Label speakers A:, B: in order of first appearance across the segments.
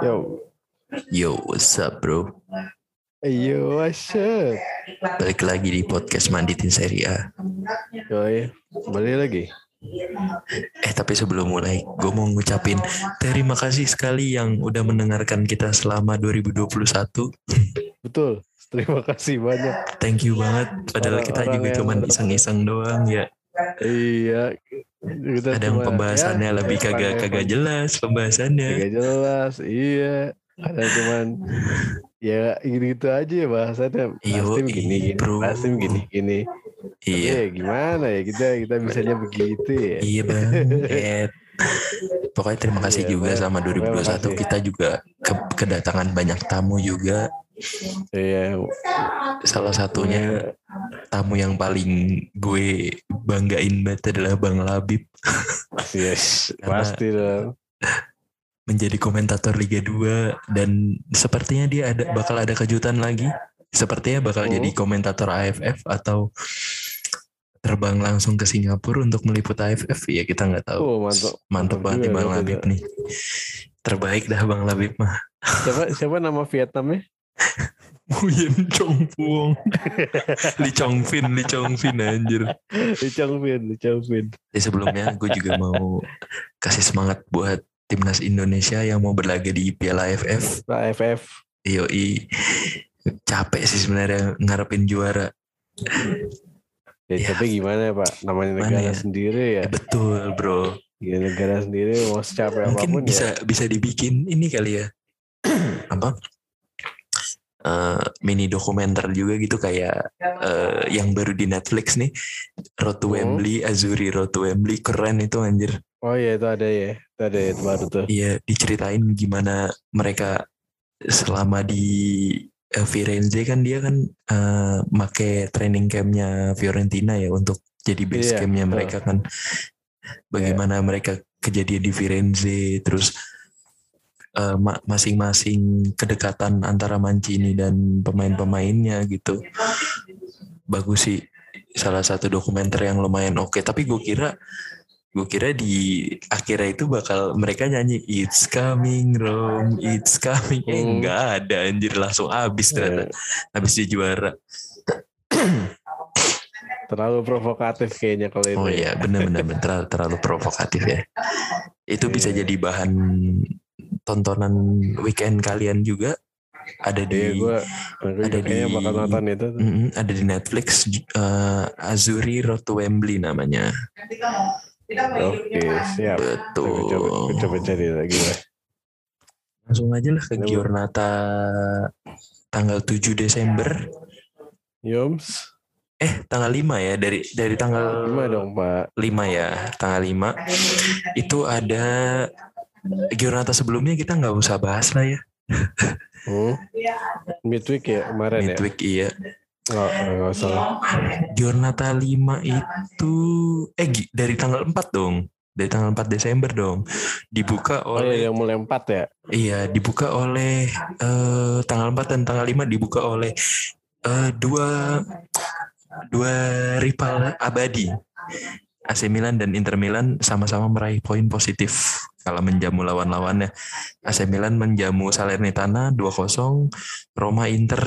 A: Yo.
B: Yo, what's up bro?
A: Yo, what's up?
B: Balik lagi di podcast Manditin Seri A.
A: Yoi, balik lagi.
B: Eh tapi sebelum mulai, gue mau ngucapin terima kasih sekali yang udah mendengarkan kita selama 2021.
A: Betul. Terima kasih banyak.
B: Thank you banget. Padahal kita juga cuman iseng-iseng doang ya.
A: Iya. Kita
B: Kadang
A: cuma-
B: pembahasannya
A: ya,
B: lebih kagak kagak jelas pembahasannya.
A: Kagak jelas. Iya. Kadang cuman ya gitu aja ya bahasannya.
B: Iya,
A: Pasti gini gini.
B: bro.
A: Pasti gini gini.
B: Iya.
A: Ya gimana ya kita kita bisanya begitu ya.
B: Iya banget. Pokoknya terima kasih
A: Iya,
B: juga
A: Bang.
B: sama
A: Terima
B: 2021
A: kasih.
B: kita juga ke- kedatangan banyak tamu juga.
A: Iya.
B: Salah satunya tamu yang paling gue banggain banget adalah Bang Labib
A: Yes. Pasti dong.
B: menjadi komentator Liga 2 dan sepertinya dia ada bakal ada kejutan lagi. Sepertinya bakal
A: Oh.
B: jadi komentator AFF atau terbang langsung ke Singapura untuk meliput AFF ya kita nggak tahu.
A: Oh mantap.
B: Mantep banget Bang
A: mantap
B: Labib nih. Terbaik dah Bang Labib mah.
A: Siapa siapa nama Vietnamnya?
B: Nguyen Chong Puong. Li Chong Fin, Li Chong Fin anjir.
A: Lee Chong Fin, Lee Chong Fin.
B: Jadi sebelumnya gue juga mau kasih semangat buat timnas Indonesia yang mau berlaga di Piala AFF.
A: AFF.
B: Yoi. Capek sih sebenarnya ngarepin juara.
A: Ya,
B: Ya.
A: tapi gimana ya Pak? Namanya negara
B: ya?
A: sendiri ya.
B: Eh, betul bro.
A: Ya, negara sendiri mau secapek
B: Mungkin
A: apa pun
B: bisa
A: ya.
B: bisa dibikin ini kali ya. Apa? Eh, mini dokumenter juga gitu kayak eh, yang baru di Netflix nih Road to
A: Hmm.
B: Wembley, Azuri Road to Wembley keren itu anjir.
A: Oh iya itu ada ya. Itu ada ya itu baru tuh.
B: Iya, diceritain gimana mereka selama di eh, Firenze kan dia kan eh, make training campnya Fiorentina ya untuk jadi base
A: Iya,
B: campnya mereka kan. Bagaimana mereka kejadian di Firenze, terus masing-masing kedekatan antara Mancini dan pemain-pemainnya gitu. Bagus sih, salah satu dokumenter yang lumayan oke. Tapi gue kira gue kira di akhirnya itu bakal mereka nyanyi It's coming Rome, It's coming. Eh
A: Hmm.
B: enggak ada anjir langsung habis ternyata.
A: Eh,
B: Habis dia juara.
A: terlalu provokatif kayaknya kalau itu.
B: Oh
A: ya.
B: iya benar-benar terlalu, terlalu provokatif ya. Itu bisa
A: Iya.
B: jadi bahan tontonan weekend kalian juga. Ada
A: Iya
B: di
A: gue
B: ada
A: kayaknya
B: di-
A: bakal nonton itu. tuh.
B: Mm-mm, ada di Netflix eh, Azuri Road to Wembley namanya.
A: Oke siap.
B: Betul.
A: Coba, cari lagi lah.
B: Langsung aja lah ke
A: Kenapa?
B: Giornata tanggal 7 Desember.
A: Yoms.
B: Eh, tanggal 5 ya dari dari tanggal
A: Gimana dong Pak?
B: 5 ya, tanggal 5. Itu ada Giornata sebelumnya kita nggak usah bahas lah ya.
A: Hmm? Midweek ya kemarin ya?
B: Midweek iya.
A: Oh, nggak usah.
B: Giornata 5 itu eh dari tanggal 4 dong. Dari tanggal 4 Desember dong. Dibuka
A: Oh
B: oleh
A: iya yang mulai empat ya?
B: Iya, dibuka oleh eh, tanggal 4 dan tanggal 5 dibuka oleh eh, dua dua rival abadi. AC Milan dan Inter Milan sama-sama meraih poin positif kalau menjamu lawan-lawannya. AC Milan menjamu Salernitana 2-0, Roma Inter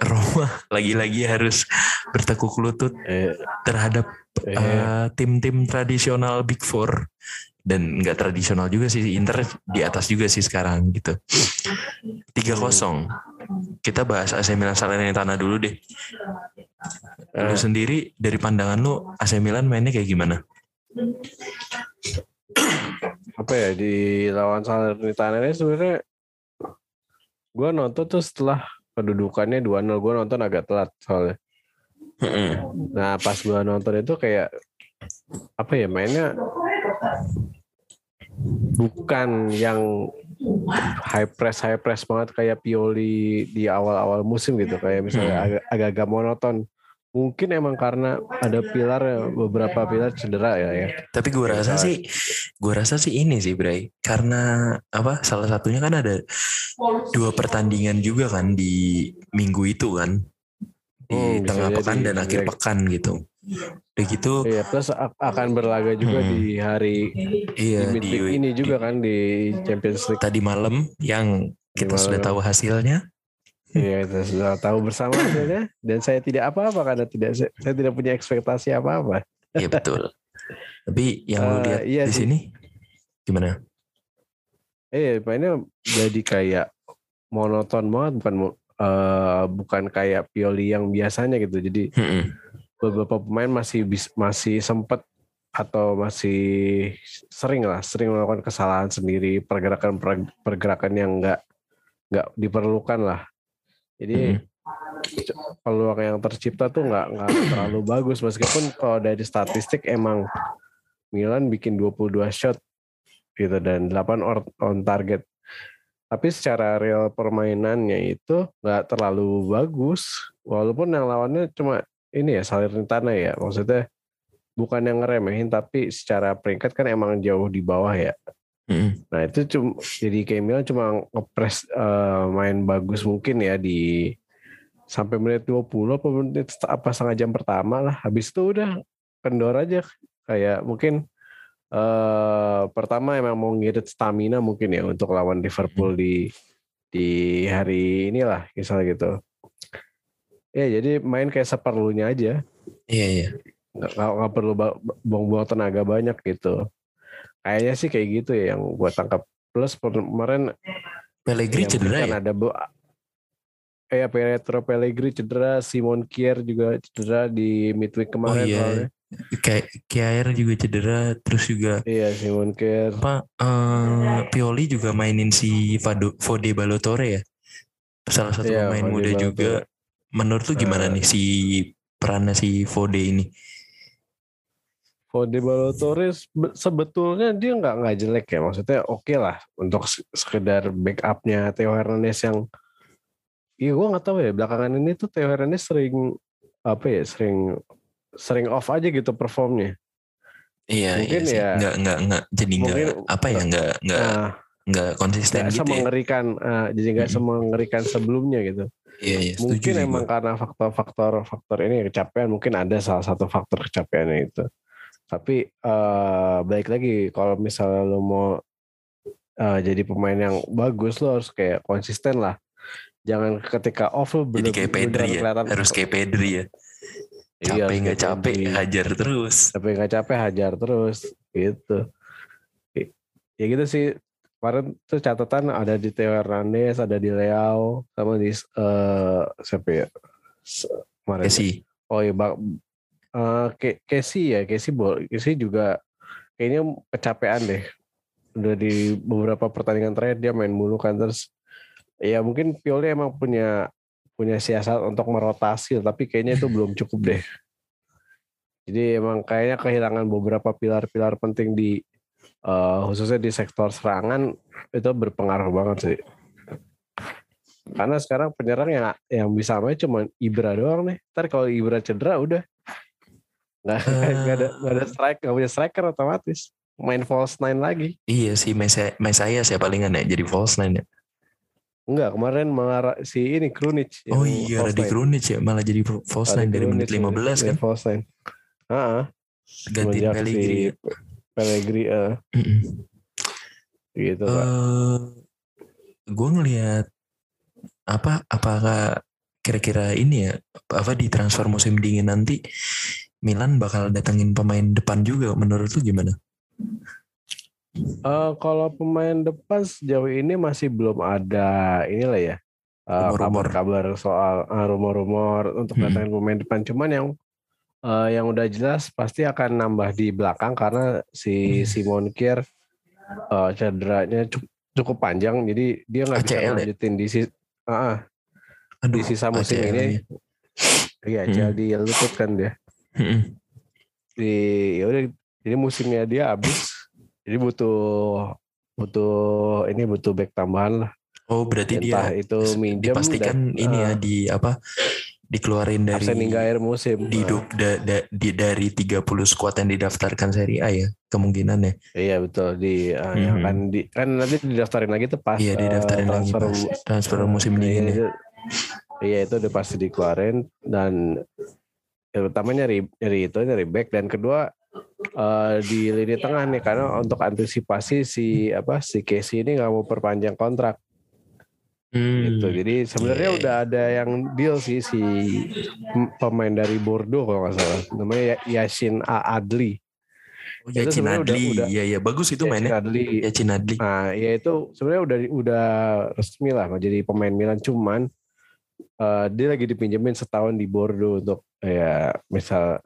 B: Roma lagi-lagi harus bertekuk lutut
A: Eh,
B: terhadap
A: eh,
B: eh, tim-tim tradisional Big Four. Dan nggak tradisional juga sih Inter di atas juga sih sekarang gitu. 3-0 kita bahas AC Milan Salernitana dulu deh. Lu
A: eh,
B: sendiri dari pandangan lu AC Milan mainnya kayak gimana
A: apa ya di lawan Salernitana ini sebenarnya gue nonton tuh setelah kedudukannya 2-0 gue nonton agak telat soalnya. Nah pas gue nonton itu kayak apa ya mainnya bukan yang high press high press banget kayak Pioli di awal-awal musim gitu kayak misalnya agak agak-agak monoton. Mungkin emang karena ada pilar beberapa pilar cedera ya ya.
B: Tapi gue
A: Ya,
B: rasa sih, gue rasa sih ini sih Bray, karena apa? Salah satunya kan ada dua pertandingan juga kan di minggu itu kan, di
A: bisa
B: tengah pekan dan akhir
A: jadi.
B: pekan gitu. Udah gitu.
A: Iya, plus akan berlaga juga hmm. di hari
B: iya,
A: di, di ini juga di, kan di Champions League.
B: Tadi malam yang kita malam. sudah tahu hasilnya.
A: Iya, kita sudah tahu bersama hasilnya dan saya tidak apa-apa karena tidak saya, saya tidak punya ekspektasi apa-apa.
B: Iya betul. Tapi yang uh, lu lihat iya di sih. sini gimana?
A: Eh, mainnya jadi kayak monoton banget bukan uh, bukan kayak Pioli yang biasanya gitu. Jadi hmm. beberapa pemain masih masih sempat atau masih sering lah sering melakukan kesalahan sendiri pergerakan pergerakan yang enggak nggak diperlukan lah jadi hmm. peluang yang tercipta tuh nggak nggak terlalu bagus. Meskipun kalau dari statistik emang Milan bikin 22 shot gitu dan 8 on target. Tapi secara real permainannya itu nggak terlalu bagus. Walaupun yang lawannya cuma ini ya Salernitana ya. Maksudnya bukan yang ngeremehin tapi secara peringkat kan emang jauh di bawah ya mm. nah itu cuma jadi Kemil cuma ngepres uh, main bagus mungkin ya di sampai menit 20 apa menit apa setengah jam pertama lah habis itu udah kendor aja kayak mungkin uh, pertama emang mau ngirit stamina mungkin ya untuk lawan Liverpool di di hari inilah misal gitu. Ya jadi main kayak seperlunya aja.
B: Iya iya.
A: Nggak, nggak perlu buang-buang tenaga banyak gitu. Kayaknya sih kayak gitu ya yang gue tangkap. Plus kemarin
B: Pellegrini cedera kan
A: ya? Ada bu Eh, Pietro Pellegrini cedera, Simon Kier juga cedera di midweek kemarin. Oh iya
B: kayak Kiair juga cedera terus juga
A: iya Simon Kier
B: apa uh, Pioli juga mainin si Fado, Fode Balotore ya salah satu iya, pemain muda Balotore. juga menurut lu gimana uh, nih si perannya si Fode ini
A: Fode Balotore sebetulnya dia nggak nggak jelek ya maksudnya oke okay lah untuk sekedar backupnya Theo Hernandez yang Iya gue nggak tahu ya belakangan ini tuh Theo Hernandez sering apa ya sering sering off aja gitu performnya.
B: Iya, mungkin iya ya nggak nggak nggak jadi nggak apa ya nggak nggak uh, nggak konsisten gak gitu
A: semengerikan ya. uh, jadi nggak hmm. semengerikan sebelumnya gitu.
B: Iya, iya,
A: mungkin emang juga. karena faktor-faktor faktor ini kecapean mungkin ada salah satu faktor kecapeannya itu. Tapi uh, baik lagi kalau misalnya lo mau uh, jadi pemain yang bagus lo harus kayak konsisten lah. Jangan ketika off lo
B: bener, jadi kayak Pedri ya. Harus kayak Pedri ya. Capek iya, nggak capek di, hajar terus.
A: Capek nggak capek hajar terus gitu. Ya gitu sih. Kemarin tuh catatan ada di Theo Hernandez ada di Leao sama di uh, siapa ya?
B: Kemarin Casey
A: oh iya bang uh, Casey ya Casey Casey juga kayaknya kecapean deh. Udah di beberapa pertandingan terakhir dia main mulu kan terus ya mungkin Pioli emang punya punya siasat untuk merotasi tapi kayaknya itu belum cukup deh. Jadi emang kayaknya kehilangan beberapa pilar-pilar penting di uh, khususnya di sektor serangan itu berpengaruh banget sih. Karena sekarang penyerang yang yang bisa main cuma Ibra doang nih. Ntar kalau Ibra cedera udah nggak uh, ada nggak ada strike nggak punya striker otomatis main false nine lagi
B: iya sih Mesaya saya sih palingan ya jadi false nine ya
A: Enggak, kemarin malah si ini Krunic.
B: Oh iya, di Krunic ya, malah jadi false line dari menit 15 ya, kan.
A: False line. Heeh.
B: Ganti Pellegrini. Si
A: Pellegrini uh. Mm -mm. Gitu, uh, Pak.
B: Gue ngelihat apa apakah kira-kira ini ya apa di transfer musim dingin nanti Milan bakal datengin pemain depan juga menurut lu gimana?
A: Uh, kalau pemain depan sejauh ini masih belum ada inilah ya uh, kabar-kabar soal uh, rumor-rumor untuk hmm. datangin pemain depan. Cuman yang uh, yang udah jelas pasti akan nambah di belakang karena si hmm. Simon Kier uh, cederanya cukup, cukup panjang, jadi dia nggak bisa ya? lanjutin di sisi uh, di sisa musim ACL ini. Iya, hmm. di lutut kan dia. Hmm. Di ya udah, jadi musimnya dia habis jadi butuh butuh ini butuh back tambahan lah.
B: Oh berarti Entah dia itu minjem dipastikan dan, ini uh, ya di apa dikeluarin dari
A: air musim
B: di, uh. da, da, di dari 30 skuad yang didaftarkan seri A ya kemungkinan ya.
A: Iya betul di uh, mm-hmm. yang kan di kan nanti didaftarin lagi tuh pas
B: Iya didaftarin uh, transfer, lagi pas transfer musim ini.
A: Iya, itu, iya itu udah pasti dikeluarin dan ya, pertama nyari nyari itu nyari back dan kedua uh, di lini tengah nih karena untuk antisipasi si apa si Casey ini nggak mau perpanjang kontrak
B: Hmm.
A: gitu. Jadi sebenarnya
B: Iya,
A: udah ada yang deal sih si pemain dari Bordeaux kalau nggak salah. Namanya Ya- Yasin A. Adli.
B: Oh, ya
A: Itu
B: Cinadli.
A: udah- udah-
B: Iya iya bagus itu
A: Yasin
B: mainnya.
A: Adli.
B: Ya Cinadli.
A: Nah, ya itu sebenarnya udah udah resmi lah jadi pemain Milan cuman eh, dia lagi dipinjemin setahun di Bordeaux untuk ya misal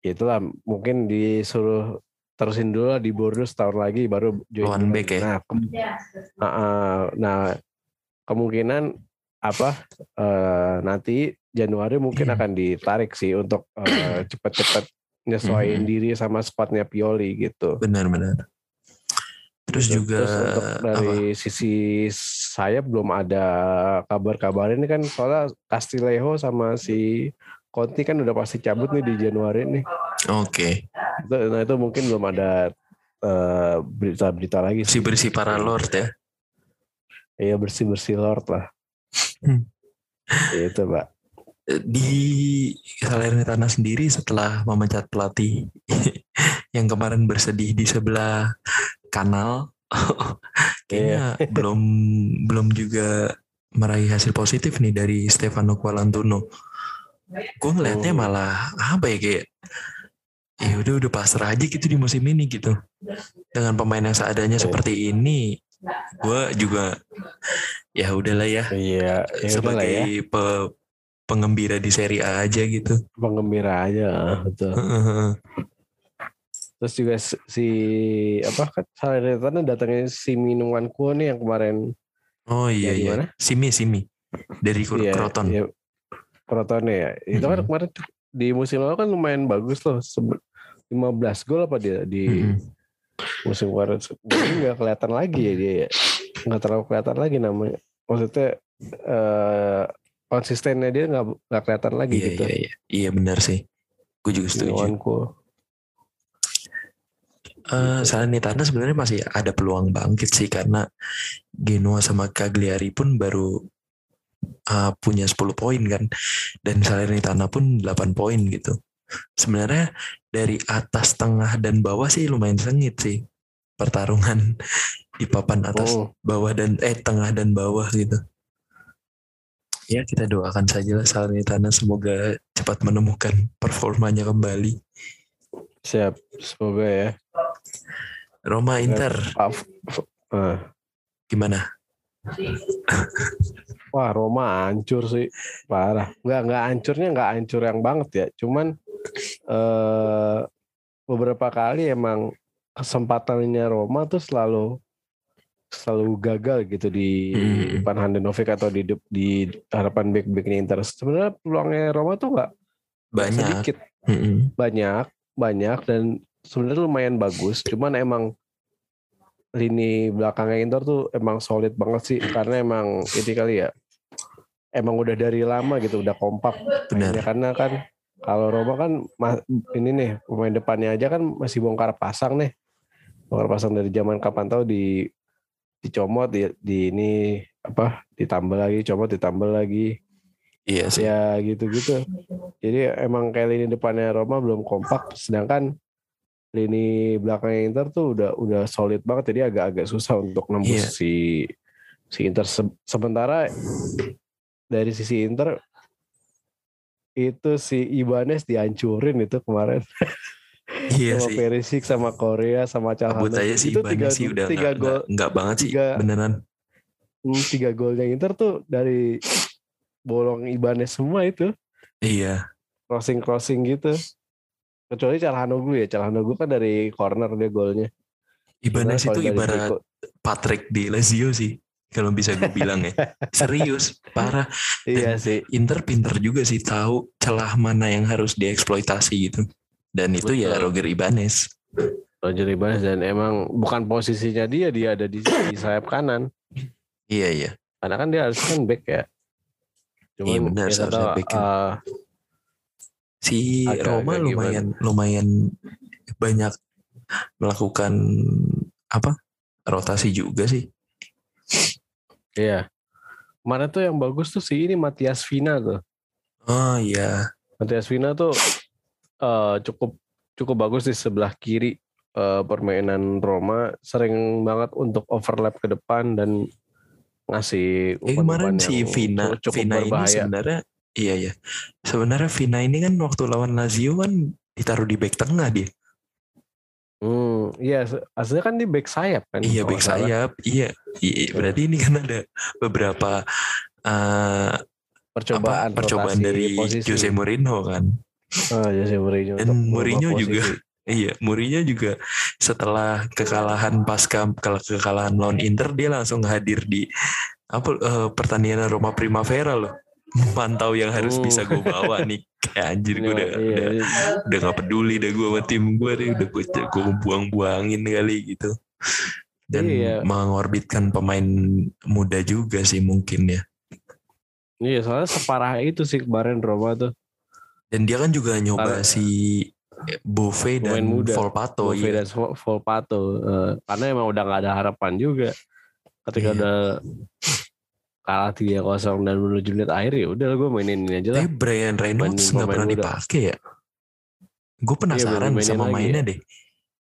A: ya itulah mungkin disuruh terusin dulu lah di Bordeaux setahun lagi baru join Milan.
B: back ya?
A: Nah, kem- Ah, ah, nah kemungkinan apa eh, nanti Januari mungkin
B: Hmm.
A: akan ditarik sih untuk eh, cepet-cepet nyesuaiin
B: Hmm.
A: diri sama squadnya Pioli gitu.
B: Benar-benar. Terus
A: Gitu.
B: juga
A: Terus untuk
B: apa?
A: dari sisi saya belum ada kabar-kabar ini kan soalnya Castillejo sama si Conti kan udah pasti cabut nih di Januari nih.
B: Oke.
A: Itu, nah itu mungkin belum ada eh, berita-berita lagi
B: Si
A: sih.
B: bersih para lord ya.
A: Iya bersih-bersih Lord lah.
B: Hmm.
A: itu Pak.
B: Di Salernitana sendiri setelah memecat pelatih yang kemarin bersedih di sebelah kanal, kayaknya belum belum juga meraih hasil positif nih dari Stefano Qualantuno. Gue ngelihatnya
A: Oh.
B: malah apa ya kayak ya udah udah pasrah aja gitu di musim ini gitu. Dengan pemain yang seadanya
A: Iya.
B: seperti ini, gue juga ya udahlah ya
A: Iya, ya
B: sebagai
A: ya.
B: pe- penggembira di Serie A aja gitu.
A: Penggembira aja, betul. Terus juga si apa kan Salernitana datangnya si minuman kuo nih yang kemarin
B: Oh iya
A: Dari
B: iya.
A: mana?
B: Simi Simi dari
A: Iya,
B: Kroton.
A: iya. Kroton ya. Itu kan
B: Mhm.
A: kemarin di musim lalu kan lumayan bagus loh. Sebe- 15 gol apa dia di
B: Mhm.
A: musim kemarin. Nggak kelihatan lagi ya dia ya. Nggak terlalu kelihatan lagi namanya. Maksudnya eh, konsistennya dia nggak nggak kelihatan lagi
B: Iya
A: gitu.
B: iya iya. Iya benar sih. Gue juga setuju.
A: Minuman kuo.
B: Eh Salernitana sebenarnya masih ada peluang bangkit sih karena Genoa sama Cagliari pun baru uh, punya 10 poin kan dan Salernitana pun 8 poin gitu. Sebenarnya dari atas tengah dan bawah sih lumayan sengit sih pertarungan di papan atas
A: Oh,
B: bawah dan eh tengah dan bawah gitu. Ya kita doakan saja lah Salernitana semoga cepat menemukan performanya kembali.
A: siap. Semoga ya.
B: Roma Inter
A: eh.
B: gimana?
A: Wah Roma hancur sih parah. Nggak nggak hancurnya nggak hancur yang banget ya. Cuman eh, beberapa kali emang kesempatannya Roma tuh selalu selalu gagal gitu di
B: Hmm.
A: depan Handanovic atau di di harapan back backnya Inter. Sebenarnya peluangnya Roma tuh nggak
B: Banyak.
A: sedikit
B: Mm-mm.
A: banyak banyak dan sebenarnya lumayan bagus. Cuman emang lini belakangnya Inter tuh emang solid banget sih karena emang ini kali ya emang udah dari lama gitu udah kompak
B: Benar.
A: mainnya. karena kan kalau Roma kan ini nih pemain depannya aja kan masih bongkar pasang nih bongkar pasang dari zaman kapan tahu di dicomot di, di ini apa ditambah lagi comot ditambah lagi
B: Iya sih.
A: ya gitu-gitu. Jadi emang kayak lini depannya Roma belum kompak, sedangkan lini belakangnya Inter tuh udah udah solid banget, jadi agak-agak susah untuk nembus
B: Iya.
A: si si Inter. Se- Sementara dari sisi Inter itu si Ibanez dihancurin itu kemarin
B: Iya
A: sama
B: sih.
A: Perisic sama Korea sama Calhanoglu.
B: aja sih
A: itu tiga,
B: sih udah
A: tiga
B: nggak
A: gol
B: nggak- nggak banget sih
A: tiga-
B: beneran.
A: hmm, tiga golnya Inter tuh dari bolong Ibanez semua itu.
B: Iya.
A: crossing crossing gitu kecuali Calhanoglu ya Calhanoglu kan dari corner dia golnya
B: Ibanez itu ibarat Patrick di Lazio sih. Kalau bisa gue bilang ya. Serius, parah.
A: iya sih
B: Inter pinter juga sih tahu celah mana yang harus dieksploitasi gitu. Dan itu ya
A: Betul.
B: Roger Ibanez.
A: Roger Ibanez dan emang bukan posisinya dia dia ada di, di sayap kanan
B: Iya iya.
A: karena kan dia harus kan back ya cuman
B: Iya, benar,
A: ya tahu,
B: back
A: eh,
B: Si
A: Agak-
B: Roma
A: agak
B: lumayan lumayan banyak melakukan apa rotasi juga sih.
A: iya. Kemarin tuh yang bagus tuh si ini Matias Vina tuh.
B: Oh iya,
A: Matias Vina tuh uh, cukup cukup bagus di sebelah kiri uh, permainan Roma. Sering banget untuk overlap ke depan dan ngasih
B: eh, kemarin si Vina cukup Vina berbahaya. ini sebenarnya iya ya sebenarnya Vina ini kan waktu lawan Lazio kan ditaruh di back tengah dia
A: Hmm, iya, aslinya kan di back sayap kan.
B: Iya, back sayap. Iya, iya, berarti ini kan ada beberapa uh,
A: percobaan
B: apa, percobaan dari posisi. Jose Mourinho kan.
A: Oh, Jose Mourinho.
B: Dan Mourinho juga iya, Mourinho juga setelah kekalahan pasca kekalahan lawan Inter dia langsung hadir di apa uh, pertandingan Roma Primavera loh mantau yang harus bisa gue oh. bawa nih kayak anjir gue udah, iya, udah iya. udah gak peduli dah gue sama tim gue deh udah gue gue buang-buangin kali gitu dan iya. mengorbitkan pemain muda juga sih mungkin ya
A: iya soalnya separah itu sih kemarin Roma tuh
B: dan dia kan juga nyoba Karena, si Bove dan muda. Volpato
A: Bove iya. dan Volpato uh, karena emang udah gak ada harapan juga ketika iya. udah kalah tiga kosong dan menuju menit akhir ya udah gue mainin ini aja lah.
B: Tapi Brian Reynolds nggak pernah dipakai ya. Gue penasaran iya, sama mainnya ya. deh.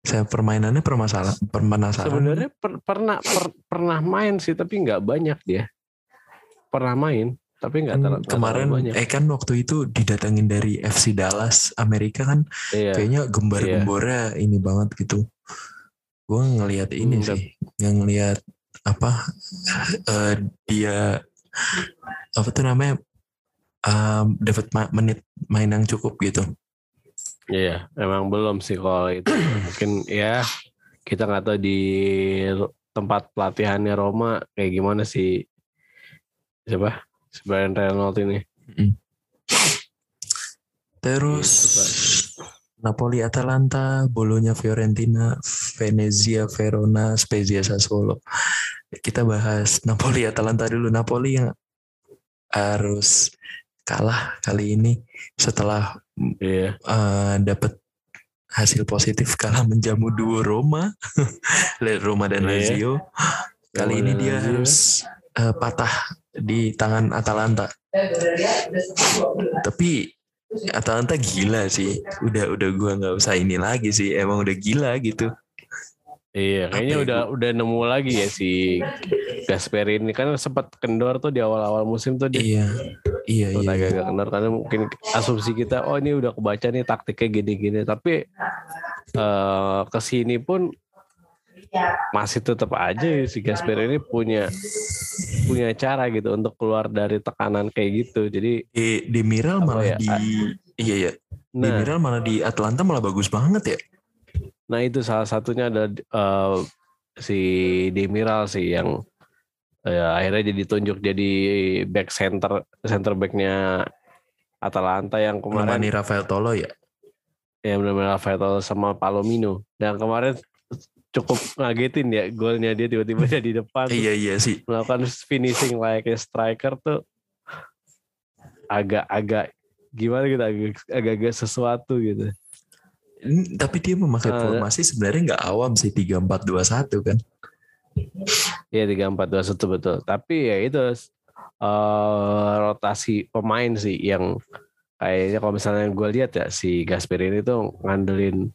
B: Saya permainannya permasalah penasaran.
A: Sebenarnya per, pernah per, pernah main sih tapi nggak banyak dia. Pernah main tapi nggak
B: kan, kemarin banyak. eh kan waktu itu didatengin dari FC Dallas Amerika kan iya. kayaknya gembar-gembornya iya. ini banget gitu. Gue ngelihat ini hmm, sih, yang ngelihat apa uh, dia apa tuh namanya um, dapat ma menit main yang cukup gitu.
A: Iya, emang belum sih kalau itu. Mungkin ya kita nggak tahu di tempat pelatihannya Roma kayak gimana sih siapa Brian Reynolds ini. Mm.
B: Terus Napoli Atalanta, Bolonya Fiorentina, Venezia Verona, Spezia Sassuolo. Kita bahas Napoli Atalanta dulu. Napoli yang harus kalah kali ini setelah yeah. Iya. uh, dapat hasil positif kalah menjamu duo Roma, Roma dan yeah. Lazio. Kali Roma ini dia Lazio. harus uh, patah di tangan Atalanta. Tapi Atalanta gila sih. Udah udah gua nggak usah ini lagi sih. Emang udah gila gitu.
A: Iya, kayaknya udah itu? udah nemu lagi ya si Gasperini ini kan sempat kendor tuh di awal-awal musim tuh dia.
B: Iya. Iya, iya.
A: agak-agak kendor karena mungkin asumsi kita oh ini udah kebaca nih taktiknya gini-gini tapi uh, ke sini pun masih tetap aja si Gasper ini punya punya cara gitu untuk keluar dari tekanan kayak gitu. Jadi
B: di, di Miral malah ya? di iya ya. Nah, di Miral malah di Atlanta malah bagus banget ya.
A: Nah itu salah satunya ada uh, si Demiral sih yang uh, akhirnya jadi tunjuk jadi back center center backnya Atalanta yang kemarin.
B: Nemani Rafael Tolo ya.
A: Ya benar-benar Rafael Tolo sama Palomino. Dan kemarin cukup ngagetin ya golnya dia tiba-tiba di depan.
B: iya iya sih.
A: Melakukan finishing like a striker tuh agak-agak gimana gitu agak-agak sesuatu gitu.
B: Tapi dia memakai uh, formasi sebenarnya nggak awam sih tiga empat dua satu kan.
A: Iya tiga empat dua satu betul. Tapi ya itu uh, rotasi pemain sih yang kayaknya kalau misalnya gue lihat ya si Gasperini tuh ngandelin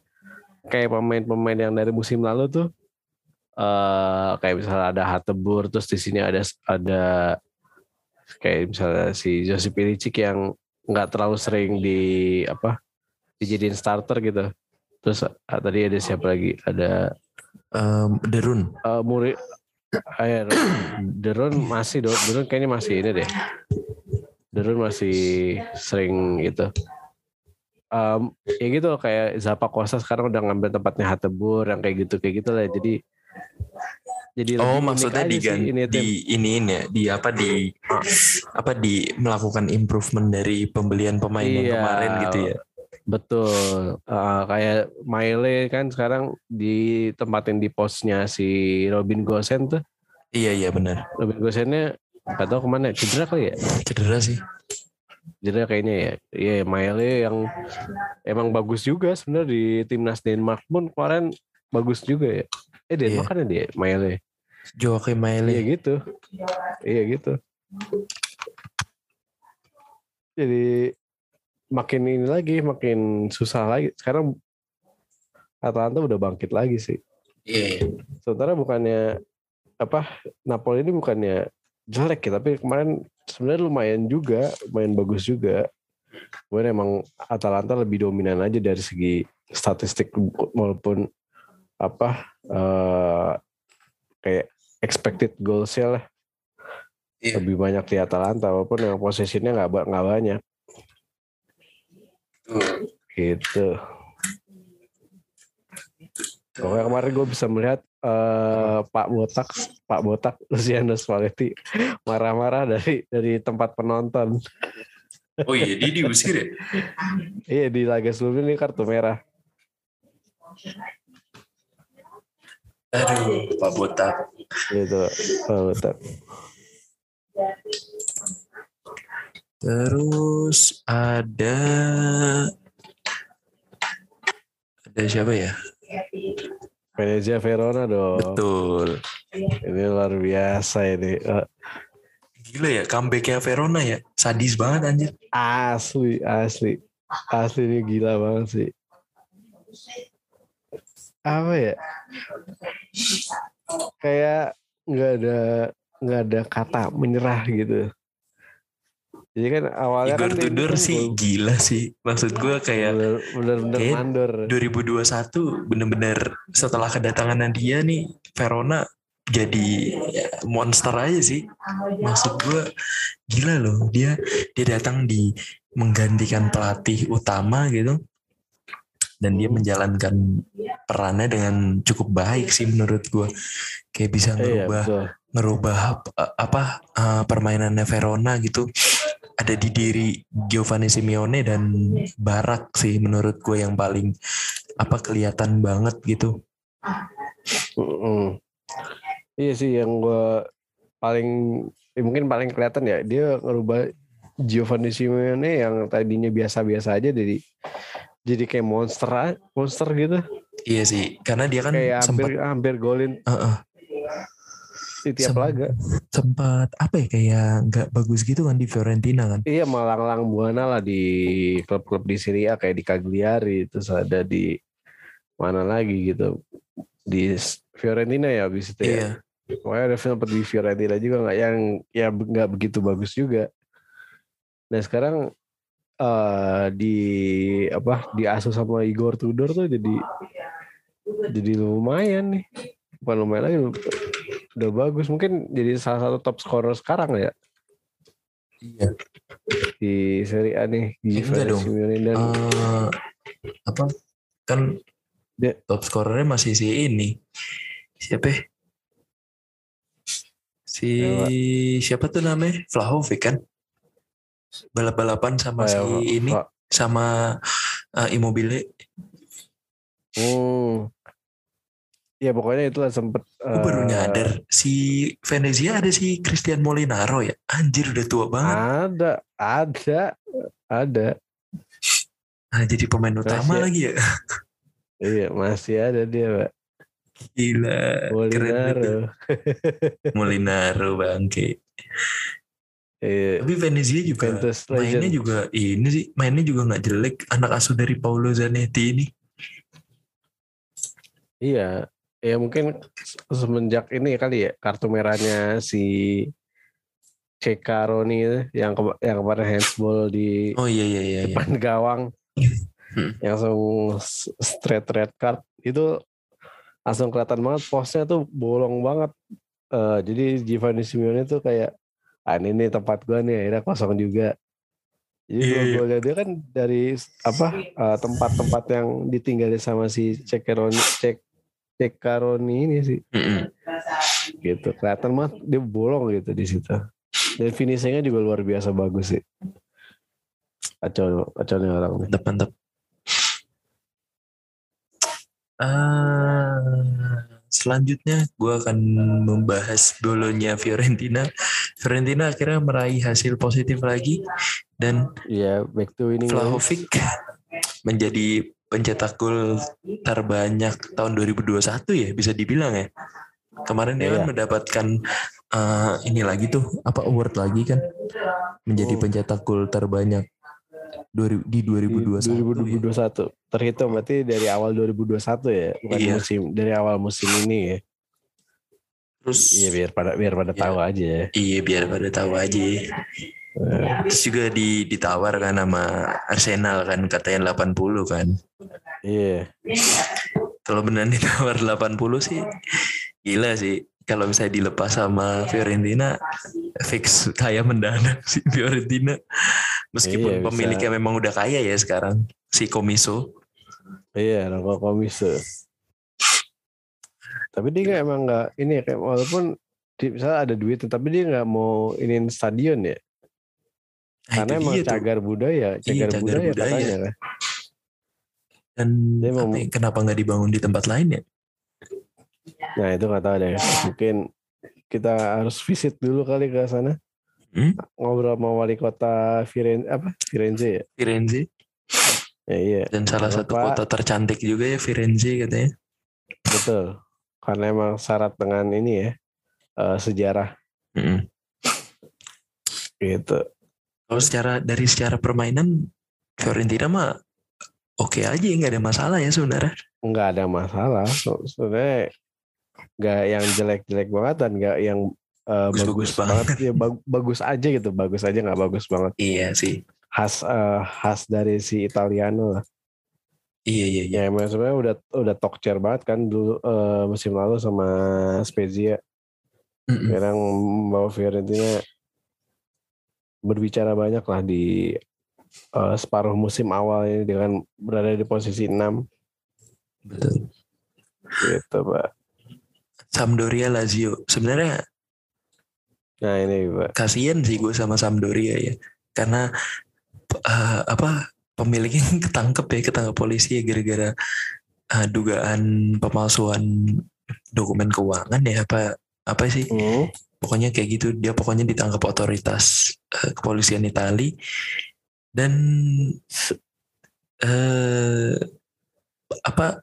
A: kayak pemain-pemain yang dari musim lalu tuh uh, kayak misalnya ada Hatebur terus di sini ada ada kayak misalnya si Josip Ilicic yang nggak terlalu sering di apa dijadiin starter gitu terus uh, tadi ada siapa lagi? Ada
B: um, Derun.
A: uh, Muri Ayo, Derun. Masih Derun kayaknya masih ini deh. Derun masih sering gitu. Um, ya gitu loh, kayak Zapa Kosa sekarang udah ngambil tempatnya Hatebur yang kayak gitu kayak gitu lah. Jadi
B: jadi oh maksudnya diganti ini, di ini ini ya di apa di apa di melakukan improvement dari pembelian pemain iya, yang kemarin gitu ya
A: betul. Uh, kayak Maile kan sekarang ditempatin di posnya si Robin Gosen tuh.
B: Iya iya benar
A: Robin Gosennya nggak tahu ke mana cedera kali ya?
B: Cedera sih.
A: Jadi kayaknya ya. Ya Maile yang emang bagus juga sebenarnya di timnas Denmark pun kemarin bagus juga ya. Eh Denmark yeah. kan ya dia Maile
B: Joaquim Maile
A: iya gitu. Iya gitu. Jadi makin ini lagi, makin susah lagi. Sekarang Atalanta udah bangkit lagi sih.
B: Iya.
A: Sementara bukannya apa Napoli ini bukannya jelek ya, tapi kemarin sebenarnya lumayan juga, lumayan bagus juga. Kemudian emang Atalanta lebih dominan aja dari segi statistik walaupun apa uh, kayak expected goals lah
B: Iya.
A: lebih banyak di Atalanta walaupun yang posisinya nggak nggak banyak. Gitu. Pokoknya kemarin gue bisa melihat uh, Pak Botak, Pak Botak Luciano Spalletti marah-marah dari dari tempat penonton.
B: Oh iya, dia diusir ya?
A: iya di laga sebelumnya ini kartu merah.
B: Aduh, Pak Botak.
A: Gitu, Pak Botak.
B: Terus ada ada siapa ya?
A: Venezia Verona dong.
B: Betul.
A: Ini luar biasa ini. Uh,
B: Gila ya, comebacknya Verona ya. Sadis banget anjir.
A: Asli, asli. Asli ini gila banget sih. Apa ya? Kayak nggak ada nggak ada kata menyerah gitu. Jadi kan awalnya
B: Igor
A: kan
B: Tudor
A: kan
B: sih gila sih. Maksud gue kayak
A: bener- bener-bener mandor.
B: 2021 bener-bener setelah kedatangan dia nih Verona jadi ya, monster aja sih. Maksud gue gila loh dia dia datang di menggantikan pelatih utama gitu dan dia menjalankan perannya dengan cukup baik sih menurut gue kayak bisa
A: Iya
B: ngerubah
A: betul.
B: Ngerubah ap- apa eh, permainannya Verona gitu. Ada di diri Giovanni Simeone dan Barak sih menurut gue yang paling apa kelihatan banget gitu.
A: Mm-mm. Iya sih yang gue paling ya mungkin paling kelihatan ya dia ngerubah Giovanni Simeone yang tadinya biasa-biasa aja jadi jadi kayak monster monster gitu.
B: Iya sih karena dia kan
A: kayak
B: sempat
A: hampir hampir golin.
B: Eh, eh,
A: di tiap
B: Sem-
A: laga.
B: sempat apa ya kayak nggak bagus gitu kan di Fiorentina kan?
A: Iya malang-lang buana lah di klub-klub di Serie A kayak di Cagliari terus ada di mana lagi gitu. Di Fiorentina ya habis itu ya.
B: Iya.
A: Pokoknya ada sempat di Fiorentina juga nggak yang ya nggak begitu bagus juga. Nah sekarang eh di apa di asuh sama Igor Tudor tuh jadi jadi lumayan nih. Bukan lumayan lagi udah bagus mungkin jadi salah satu top scorer sekarang ya?
B: Iya.
A: Di Serie A nih di
B: enggak dong.
A: Simeone dan
B: Eh, apa? Kan
A: Dia-
B: top scorernya masih si ini. Siapa ya? si siapa? tuh namanya? Vlahovic kan? Balap-balapan sama si
A: Oh, ya,
B: ini
A: Pak.
B: sama eh, Immobile.
A: Hmm. Ya pokoknya itu lah sempet
B: gue baru
A: eh,
B: nyadar si Venezia ada si Christian Molinaro ya? Anjir udah tua banget.
A: Ada ada ada.
B: Nah, jadi pemain utama
A: Masih-
B: lagi ya?
A: Iya masih ada dia pak.
B: Gila keren
A: Molinaro.
B: itu Molinaro bangke.
A: Iya,
B: tapi Venezia juga
A: Juventus
B: mainnya
A: legend.
B: juga ini sih mainnya juga nggak jelek. Anak asuh dari Paulo Zanetti ini.
A: Iya, ya mungkin semenjak ini kali ya kartu merahnya si Cekaroni itu yang ke, yang kemarin handsball di
B: oh iya iya iya, iya.
A: depan gawang
B: Hmm.
A: yang langsung straight red card itu langsung kelihatan banget posnya tuh bolong banget. Eh, jadi Giovanni Simeone tuh kayak ah ini nih tempat gua nih akhirnya kosong juga. Jadi
B: Iya, iya.
A: gol-golnya dia kan dari apa eh, tempat-tempat yang ditinggali sama si Cekaroni Cek Cekaroni ini sih
B: Mm-mm.
A: gitu kelihatan banget dia bolong gitu di situ dan finishingnya juga luar biasa bagus sih kacau kacau nih orang nih
B: mantap mantap Ah, selanjutnya gue akan membahas bolonya Fiorentina. Fiorentina akhirnya meraih hasil positif lagi dan
A: Iya back to winning.
B: Vlahovic menjadi pencetak gol terbanyak tahun 2021 ya bisa dibilang ya. Kemarin dia kan
A: Iya.
B: mendapatkan eh, ini lagi tuh apa award lagi kan menjadi
A: Hmm.
B: pencetak gol terbanyak di 2021
A: di 2021 ya? terhitung berarti dari awal 2021 ya bukan
B: Iya.
A: musim dari awal musim ini ya
B: terus
A: iya biar pada biar pada
B: Iya.
A: tahu aja ya
B: iya biar pada tahu aja terus juga di ditawar kan sama Arsenal kan katanya 80 kan.
A: Iya.
B: Kalau beneran ditawar 80 sih gila sih. Kalau misalnya dilepas sama Fiorentina fix kaya mendadak sih Fiorentina. Meskipun
A: Iya, bisa.
B: pemiliknya memang udah kaya ya sekarang si Komiso
A: iya rokok komise tapi dia emang nggak ini ya, kayak walaupun di, misalnya ada duit tapi dia nggak mau iniin stadion ya karena
B: itu
A: emang
B: dia tuh.
A: cagar budaya cagar,
B: Iya, cagar
A: budaya,
B: budaya.
A: katanya kan?
B: Dan
A: Dia mau-
B: ya, kenapa nggak dibangun di tempat lain ya?
A: Nah itu nggak tahu deh. Mungkin kita harus visit dulu kali ke sana.
B: Hmm?
A: ngobrol sama wali kota Firenze apa? Firenze ya?
B: Firenze.
A: Ya iya.
B: Dan salah satu kota tercantik juga ya Firenze katanya.
A: Betul. Karena emang syarat dengan ini ya eh, sejarah.
B: Mm-mm.
A: gitu
B: Kalau secara dari secara permainan Fiorentina mah oke aja nggak ada masalah ya sebenarnya.
A: nggak ada masalah So- sebenarnya nggak yang jelek-jelek banget dan nggak yang eh,
B: Bagus-bagus
A: bagus banget ya bag- bagus aja gitu bagus aja nggak bagus banget
B: Iya sih.
A: khas eh, khas dari si Italiano lah
B: Iya iya iya.
A: ya emang sebenarnya udah udah talk chair banget kan dulu eh, musim lalu sama Spezia
B: Mm-mm.
A: sekarang bawa Fiorentina berbicara banyak lah di eh, separuh musim awal ini dengan berada di posisi 6
B: Betul.
A: gitu pak.
B: Sampdoria Lazio. Sebenarnya
A: nah ini pak.
B: kasihan sih gue sama Sampdoria ya. Karena eh, apa pemiliknya ketangkep ya ketangkep polisi ya gara-gara eh, dugaan pemalsuan dokumen keuangan ya apa apa sih?
A: Hmm.
B: Pokoknya kayak gitu. Dia pokoknya ditangkap otoritas eh, kepolisian Itali. Dan eh apa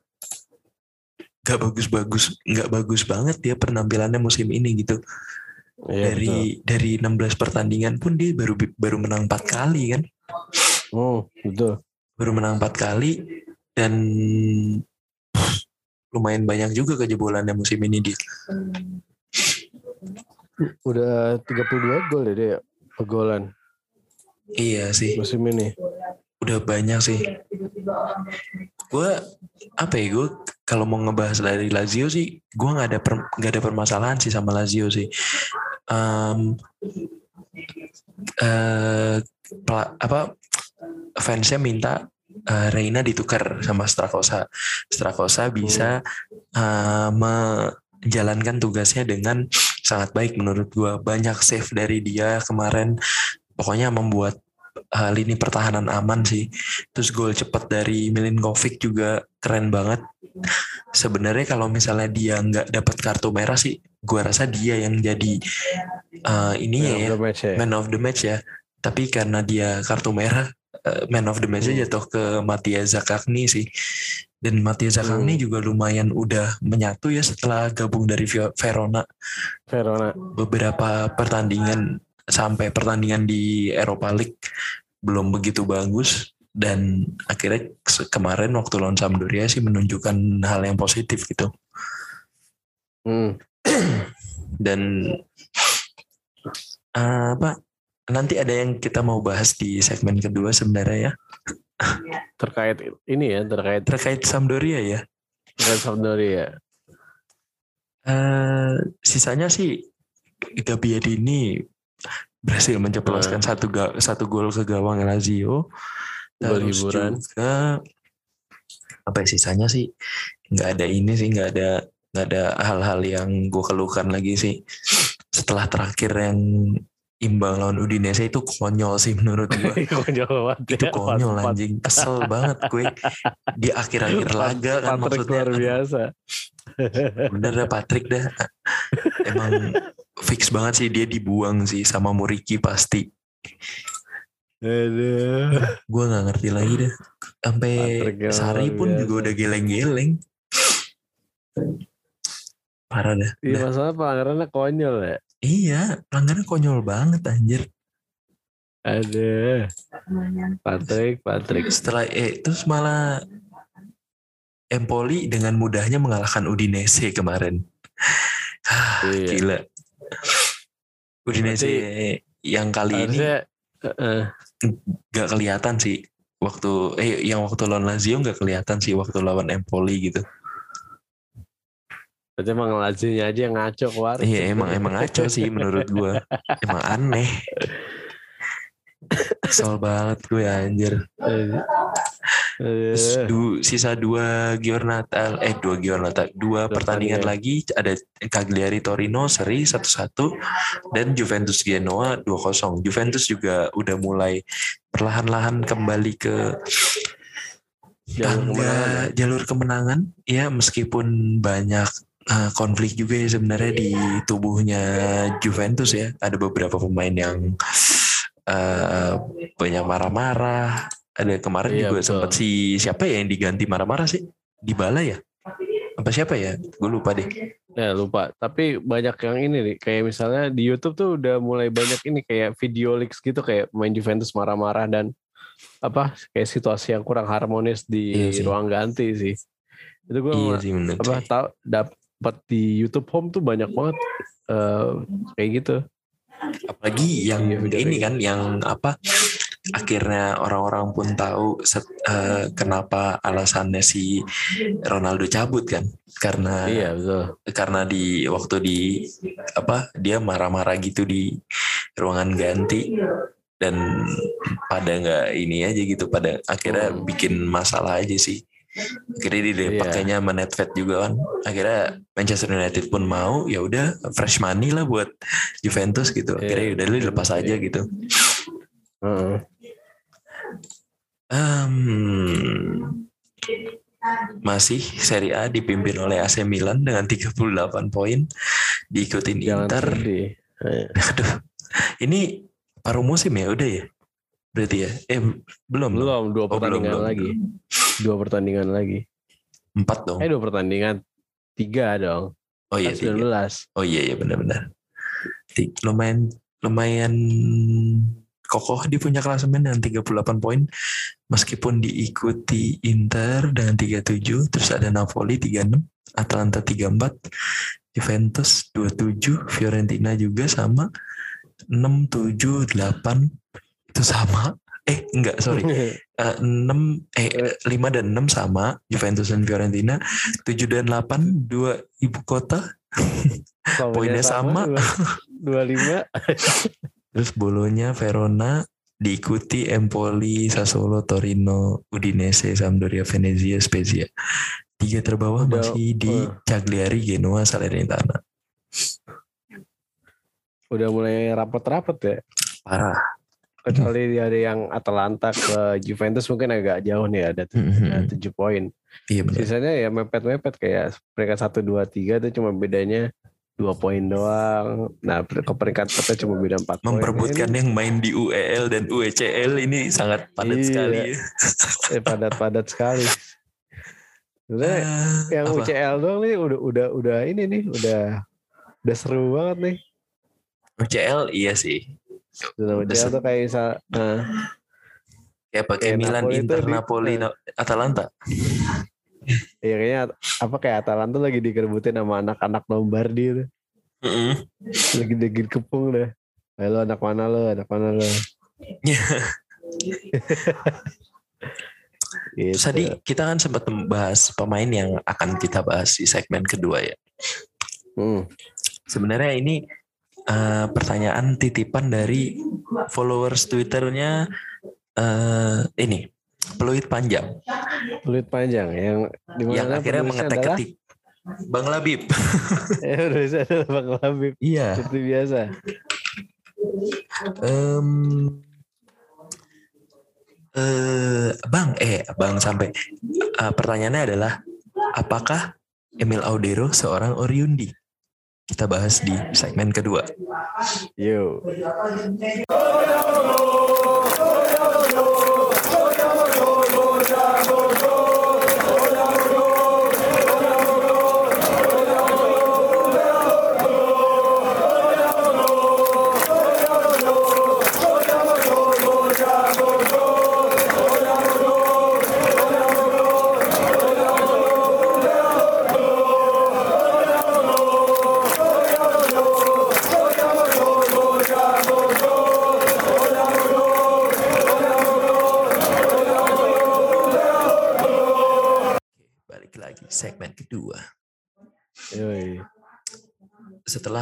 B: nggak bagus-bagus nggak bagus banget dia penampilannya musim ini gitu.
A: Iya,
B: dari dari 16 pertandingan pun dia baru baru menang empat kali kan?
A: Betul. Hmm, betul.
B: baru menang empat kali dan lumayan banyak juga kejebolannya musim ini dia
A: Udah 32 gol ya dia pegolan
B: iya sih.
A: Musim ini.
B: udah banyak sih. Gue apa ya gue kalau mau ngebahas dari Lazio sih gue nggak ada per- nggak ada permasalahan sih sama Lazio sih. Eh, pela- apa fansnya minta eh, Reina ditukar sama Strakosa. Strakosa bisa eh, menjalankan tugasnya dengan sangat baik menurut gue banyak save dari dia kemarin. Pokoknya membuat eh, lini pertahanan aman sih. Terus gol cepat dari Milinkovic juga keren banget. Sebenarnya kalau misalnya dia nggak dapat kartu merah sih gua rasa dia yang jadi eh, ini
A: Man
B: ya
A: of match ya.
B: man of the match ya. Tapi karena dia kartu merah man of the match
A: Hmm.
B: jatuh ke Matia Zakagni sih dan Matia Zakagni
A: Hmm.
B: juga lumayan udah menyatu ya setelah gabung dari Verona
A: Verona.
B: beberapa pertandingan sampai pertandingan di Eropa League belum begitu bagus dan akhirnya kemarin waktu lawan Sampdoria sih menunjukkan hal yang positif gitu
A: Hmm.
B: dan eh, apa nanti ada yang kita mau bahas di segmen kedua sebenarnya ya
A: Terkait ini ya, terkait
B: terkait Sampdoria ya
A: terkait Sampdoria.
B: Eh, sisanya sih Gabbiadini berhasil menceploskan satu ga- satu gol ke gawang Lazio. Terus
A: hiburan.
B: juga apa ya, sisanya sih nggak ada ini sih nggak ada nggak ada hal-hal yang gue keluhkan lagi sih. Setelah terakhir yang imbang lawan Udinese itu konyol sih menurut gue.
A: konyol banget.
B: itu
A: ya,
B: konyol
A: empat-empat.
B: anjing kesel banget gue di akhir-akhir laga kan
A: Patrick
B: maksudnya
A: luar biasa.
B: bener dah Patrick dah emang fix banget sih dia dibuang sih sama Muriki pasti
A: Aduh.
B: gue nggak ngerti lagi dah sampai Sari pun
A: biasa.
B: juga udah geleng-geleng parah dah
A: Iya masalah pelanggarannya konyol ya.
B: Iya pelanggaran konyol banget anjir
A: Ada. Patrick, Patrick.
B: Setelah eh terus malah Empoli dengan mudahnya mengalahkan Udinese kemarin. Ah,
A: Iya.
B: Gila. Udinese yang kali ini
A: Harusnya eh,
B: gak kelihatan sih waktu eh yang waktu lawan Lazio gak kelihatan sih waktu lawan Empoli gitu.
A: Berarti emang Lazio aja yang ngaco kemarin.
B: Iya emang emang ngaco sih menurut gua. Emang aneh. Kesel banget gue anjir.
A: Eh,
B: Terus
A: eh,
B: du, sisa dua Giornata, eh dua Giornata, dua pertandingan lagi ada Cagliari Torino seri 1-1 dan Juventus Genoa 2-0. Juventus juga udah mulai perlahan-lahan kembali ke
A: jalur
B: tangga
A: kemenangan ya.
B: jalur kemenangan. Ya meskipun banyak eh, konflik juga ya sebenarnya di tubuhnya Juventus ya. Ada beberapa pemain yang eh, banyak marah-marah. Ada kemarin
A: Iya,
B: juga
A: betul.
B: sempat si siapa ya yang diganti marah-marah sih? Dybala ya? Apa siapa ya? Gue lupa deh.
A: Ya lupa. Tapi banyak yang ini nih. Kayak misalnya di YouTube tuh udah mulai banyak ini kayak video leaks gitu kayak main Juventus marah-marah dan apa kayak situasi yang kurang harmonis di
B: Iya sih.
A: ruang ganti sih. Itu gue
B: Iya sih
A: apa tahu dapat di YouTube Home tuh banyak banget eh, kayak gitu.
B: apalagi yang
A: Iya,
B: ini kan yang apa akhirnya orang-orang pun tahu set- eh, kenapa alasannya si Ronaldo cabut kan karena
A: Iya betul.
B: karena di waktu di apa dia marah-marah gitu di ruangan ganti dan pada nggak ini aja gitu pada akhirnya
A: Hmm.
B: bikin masalah aja sih akhirnya dia
A: Iya.
B: pakainya sama Netfed juga kan akhirnya Manchester United pun mau ya udah fresh money lah buat Juventus gitu akhirnya
A: Iya.
B: udah lu lepas aja
A: Iya.
B: gitu
A: Heeh.
B: Em, masih Serie A dipimpin oleh AC Milan dengan 38 poin diikutin
A: Jangan
B: Inter
A: sedih. Eh,
B: Aduh, ini paruh musim ya udah ya? Berarti ya? Eh belum.
A: Belum dua
B: Oh, belum,
A: pertandingan
B: belum,
A: lagi. Dua pertandingan lagi.
B: Empat dong.
A: Eh dua pertandingan. Tiga dong.
B: Oh iya,
A: Kan
B: tiga.
A: 19.
B: Oh iya iya benar-benar. Lumayan lumayan kokoh di punya klasemen dengan 38 poin meskipun diikuti Inter dengan 37 terus ada Napoli 36 Atalanta 34 Juventus 27 Fiorentina juga sama 6 7 8 itu sama eh enggak sorry Eh, 6 eh 5 dan 6 sama Juventus dan Fiorentina 7 dan 8 dua ibu kota Poinnya sama.
A: Dua lima.
B: Terus Bolonya, Verona, diikuti Empoli, Sassuolo, Torino, Udinese, Sampdoria, Venezia, Spezia. Tiga terbawah
A: Udah,
B: masih di
A: eh.
B: Cagliari, Genoa, Salernitana.
A: Udah mulai rapet-rapet ya.
B: Parah.
A: Kecuali ada yang Atalanta ke Juventus mungkin agak jauh nih ada
B: Mhm.
A: ada tujuh poin.
B: Iya benar.
A: Sisanya ya mepet-mepet kayak peringkat satu dua tiga tuh cuma bedanya dua poin doang. Nah ke peringkat kita cuma beda empat poin.
B: Memperebutkan
A: Ini,
B: yang main di UEL dan UECL ini sangat padat
A: Iya.
B: sekali. ya.
A: padat-padat sekali. Sebenarnya
B: Ah,
A: yang
B: apa?
A: UCL doang nih udah udah udah ini nih udah udah seru banget nih.
B: UCL iya sih. Seru.
A: tuh kayak misal, nah,
B: Kayak pakai
A: Kayak
B: Milan,
A: Napoli
B: Inter,
A: di-
B: Napoli,
A: eh.
B: Na- Atalanta.
A: ya kayaknya apa kayak Atalanta lagi dikerbutin sama anak-anak Lombardi itu.
B: Mm-mm.
A: Lagi dikepung deh. Ayo lo anak mana lo, anak mana lo. Gitu.
B: Tadi kita kan sempat membahas pemain yang akan kita bahas di segmen kedua ya.
A: Hmm.
B: Sebenarnya ini eh, pertanyaan titipan dari followers Twitternya eh, ini peluit panjang
A: Peluit panjang yang di mana
B: yang akhirnya mengetek-ketik Bang Labib.
A: Ya adalah Bang Labib
B: Iya.
A: seperti biasa.
B: Em, eh, bang, eh Bang sampai eh, pertanyaannya adalah apakah Emil Audero seorang Oriundi? Kita bahas di segmen kedua.
A: Yo.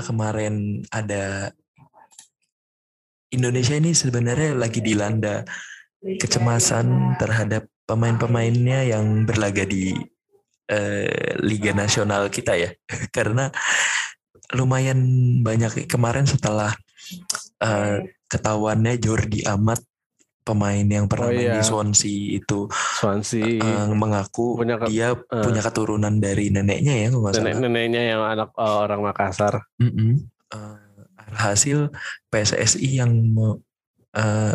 B: Kemarin ada Indonesia ini sebenarnya lagi dilanda kecemasan terhadap pemain-pemainnya yang berlaga di eh, Liga Nasional kita ya. Karena lumayan banyak kemarin setelah eh, ketahuannya Jordi Amat pemain yang pernah
A: Oh,
B: main di
A: iya.
B: Swansea itu
A: Swansea
B: eh, mengaku
A: Punya ke-
B: dia
A: eh.
B: punya keturunan dari neneknya ya kalau salah.
A: nenek-neneknya yang anak eh, orang Makassar.
B: Mm-mm. Eh, hasil PSSI yang eh,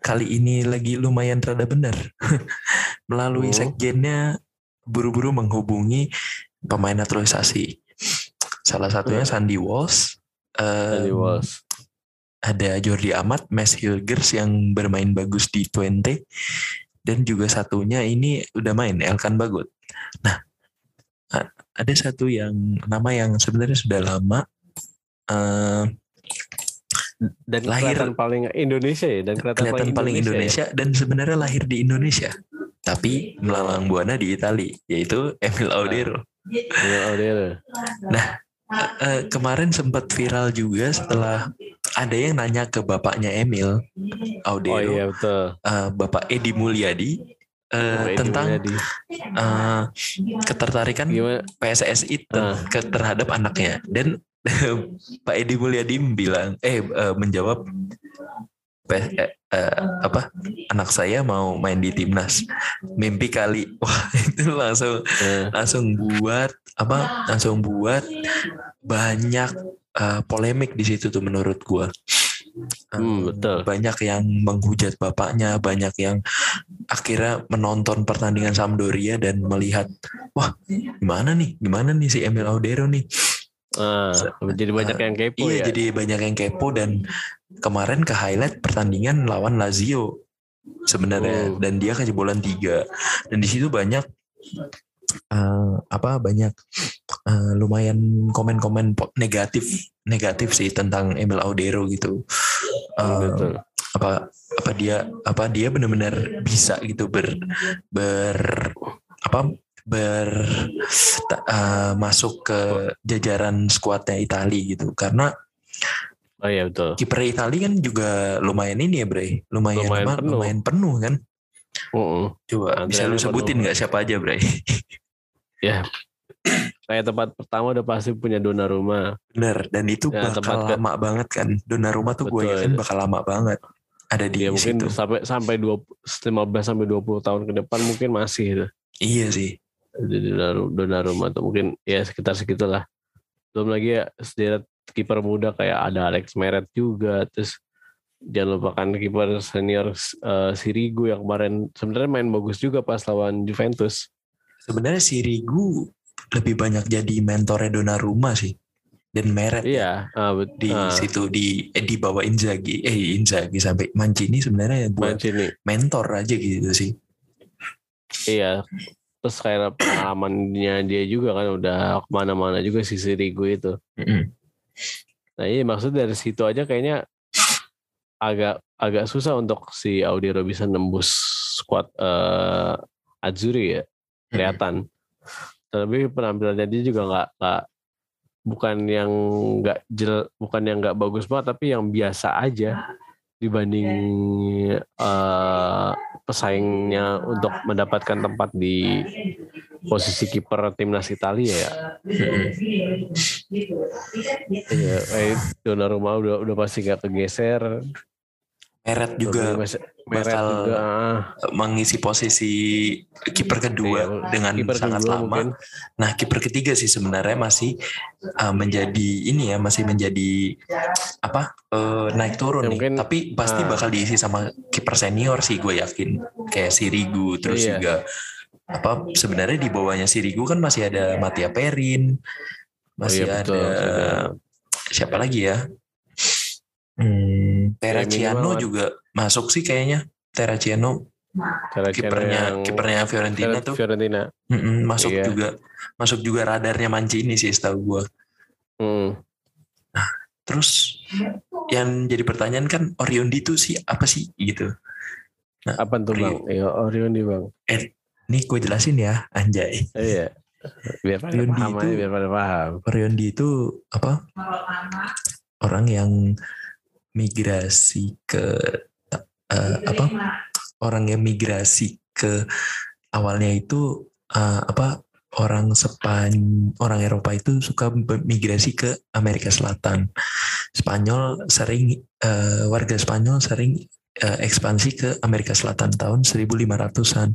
B: kali ini lagi lumayan rada benar melalui
A: Hmm.
B: sekjennya buru-buru menghubungi pemain naturalisasi salah satunya. Sandy Walsh
A: Danny Walsh.
B: Ada Jordi Amat, Mes Hilgers yang bermain bagus di Twente dan juga satunya ini udah main Elkan Bagot. Nah, ada satu yang nama yang sebenarnya sudah lama eh,
A: Dan
B: Lahir-
A: kelihatan paling Indonesia ya dan kelihatan,
B: kelihatan paling
A: ya.
B: Indonesia dan sebenarnya lahir di Indonesia tapi melalang buana di Italia yaitu Emil Audero.
A: Iya, Audero.
B: Eh, kemarin sempat viral juga setelah ada yang nanya ke bapaknya Emil
A: Oh
B: Audero,
A: iya betul.
B: eh, Bapak Edi Mulyadi eh,
A: Bapak Edi
B: tentang
A: Mulyadi.
B: eh, ketertarikan
A: gimana?
B: PSSI ter-
A: Ah.
B: ke- terhadap anaknya dan Pak Edi Mulyadi bilang eh eh, menjawab eh, eh, apa? Anak saya mau main di timnas. Mimpi kali. Wah itu langsung
A: Eh,
B: langsung buat apa? Langsung buat banyak eh, polemik di situ tuh menurut gua. Eh,
A: Hmm, betul.
B: banyak yang menghujat bapaknya banyak yang akhirnya menonton pertandingan Sampdoria dan melihat wah gimana nih? Gimana nih si Emil Audero nih?
A: Ah, jadi banyak yang kepo
B: iya
A: ya.
B: jadi banyak yang kepo dan kemarin ke highlight pertandingan lawan Lazio sebenarnya
A: Oh.
B: dan dia kejebolan tiga dan di situ banyak eh, apa banyak eh, lumayan komen-komen negatif negatif sih tentang Emil Audero gitu Eh,
A: Betul.
B: apa apa dia apa dia benar-benar bisa gitu ber ber apa ber eh, masuk ke jajaran skuadnya Itali gitu karena
A: Oh iya betul.
B: kiper Itali kan juga lumayan ini ya Bre lumayan
A: Lumayan penuh.
B: lumayan penuh kan
A: Mm-mm.
B: coba bisa lu sebutin nggak siapa aja Bre
A: Kayak tempat pertama udah pasti punya Donnarumma.
B: bener dan itu
A: Ya,
B: bakal
A: tempat ke-
B: lama banget kan Donnarumma tuh gue yakin bakal lama banget ada di
A: Ya mungkin
B: situ
A: sampai sampai 20, 15 sampai 20 tahun ke depan mungkin masih itu.
B: iya sih
A: Jadi Donnaru- Donnarumma atau mungkin ya sekitar segitulah. Belum lagi ya sederet kiper muda kayak ada Alex Meret juga terus jangan lupakan kiper senior eh, Sirigu yang kemarin sebenarnya main bagus juga pas lawan Juventus.
B: sebenarnya si Rigu lebih banyak jadi mentornya Donnarumma sih dan Meret
A: Iya, ah, bet-
B: di
A: ah,
B: situ di eh, di bawah Inzaghi eh Inzaghi sampai Mancini sebenarnya buat
A: Mancini.
B: mentor aja gitu sih
A: Iya. Terus kayak pengalamannya dia juga kan udah ke mana-mana juga si Sirigu itu.
B: Mm-mm.
A: Nah iya maksud dari situ aja kayaknya agak agak susah untuk si Audero bisa nembus squad eh Azzurri ya kelihatan. Tapi penampilannya dia juga nggak nggak bukan yang nggak jel bukan yang nggak bagus banget tapi yang biasa aja dibanding eh, pesaingnya untuk mendapatkan tempat di posisi kiper timnas Italia ya. Iya, eh, Donnarumma udah udah pasti nggak kegeser.
B: Meret juga
A: Meret
B: bakal
A: juga. ah.
B: mengisi posisi kiper kedua
A: Iya,
B: dengan
A: kiper
B: sangat
A: kedua
B: lama.
A: mungkin.
B: Nah, kiper ketiga sih sebenarnya masih uh, menjadi ini ya, masih menjadi apa? uh, naik turun
A: Ya,
B: nih.
A: mungkin,
B: Tapi pasti
A: ah.
B: bakal diisi sama kiper senior sih gue yakin. Kayak Sirigu terus
A: Iya.
B: juga apa sebenarnya di bawahnya Sirigu kan masih ada Mattia Perin. Masih
A: Oh iya, betul.
B: ada
A: Ada-
B: siapa lagi ya? Hmm, Terraciano
A: minimal-
B: juga masuk sih kayaknya. Terraciano kipernya
A: yang-
B: kipernya Fiorentina
A: Fior-
B: tuh
A: Fiorentina.
B: Mm-mm, masuk
A: Iya.
B: juga masuk juga radarnya Mancini sih setahu gua.
A: Hmm.
B: Terus yang jadi pertanyaan kan Orion itu sih apa sih gitu.
A: Apa tuh bang? Ya Orion di bang.
B: Nih gue jelasin ya Anjay.
A: Iya. Biar pada
B: Riondi
A: paham
B: itu-
A: aja, biar pada paham.
B: Riondi itu apa? Orang yang migrasi ke eh, apa? Orang yang migrasi ke awalnya itu eh, apa? Orang Sepan orang Eropa itu suka migrasi ke Amerika Selatan. Spanyol sering eh, warga Spanyol sering eh, ekspansi ke Amerika Selatan tahun 1500-an.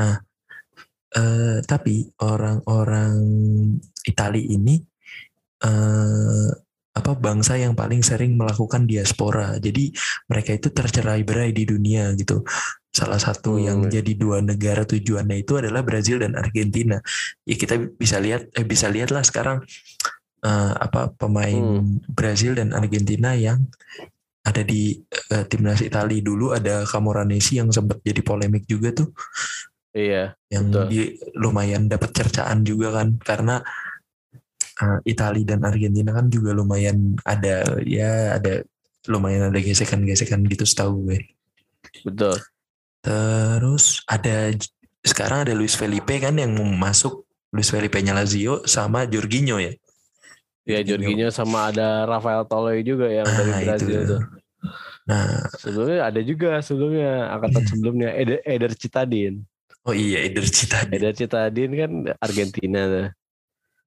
B: Nah, eh, tapi orang-orang Itali ini eh, apa bangsa yang paling sering melakukan diaspora. Jadi mereka itu tercerai-berai di dunia gitu. Salah satu
A: Hmm.
B: yang jadi dua negara tujuannya itu adalah Brazil dan Argentina. Ya kita bisa lihat eh, bisa lihatlah sekarang eh, apa pemain Brazil dan Argentina yang ada di eh, timnas Italia dulu ada Camoranesi yang sempat jadi polemik juga tuh
A: Iya,
B: yang
A: Betul.
B: di, lumayan dapat cercaan juga kan karena uh, Italia dan Argentina kan juga lumayan ada ya ada lumayan ada gesekan-gesekan gitu setahu gue.
A: betul.
B: Terus ada sekarang ada Luis Felipe kan yang masuk Luis Felipe nya Lazio sama Jorginho ya.
A: Ya Jorginho sama ada Rafael Toloi juga yang
B: Ah,
A: dari
B: itu.
A: Brazil tuh.
B: Nah,
A: Sebelumnya ada juga sebelumnya angkatan
B: Iya.
A: sebelumnya Eder, Eder Citadin.
B: Oh iya Eder Citadin.
A: Eder Citadin kan Argentina.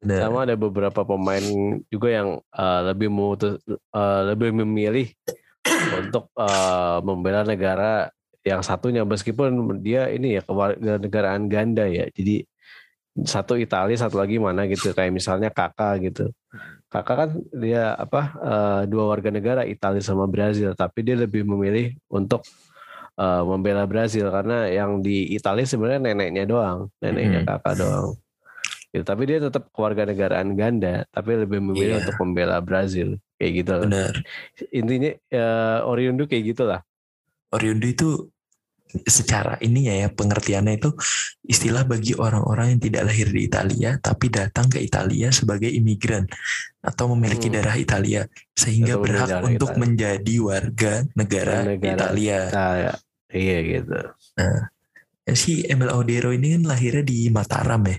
B: Nah,
A: Sama ada beberapa pemain juga yang uh, lebih memutus, uh, lebih memilih untuk uh, membela negara yang satunya meskipun dia ini ya kewarganegaraan ganda ya. Jadi satu Italia, satu lagi mana gitu kayak misalnya kakak gitu. Kakak kan dia apa uh, dua warga negara Italia sama Brazil, tapi dia lebih memilih untuk uh, membela Brazil karena yang di Italia sebenarnya neneknya doang, neneknya
B: Mhm.
A: kakak doang. Gitu, tapi dia tetap kewarganegaraan ganda, tapi lebih memilih
B: Iya.
A: untuk membela Brazil kayak gitu.
B: benar.
A: Intinya uh, Oriundo kayak gitulah.
B: Oriundo itu secara ini ya pengertiannya itu istilah bagi orang-orang yang tidak lahir di Italia tapi datang ke Italia sebagai imigran atau memiliki
A: Hmm.
B: darah Italia sehingga berhak untuk
A: Italia.
B: menjadi warga negara,
A: Negara
B: Italia.
A: Nah, ya. iya gitu.
B: Ya, si Emil Audero ini kan lahirnya di Mataram ya.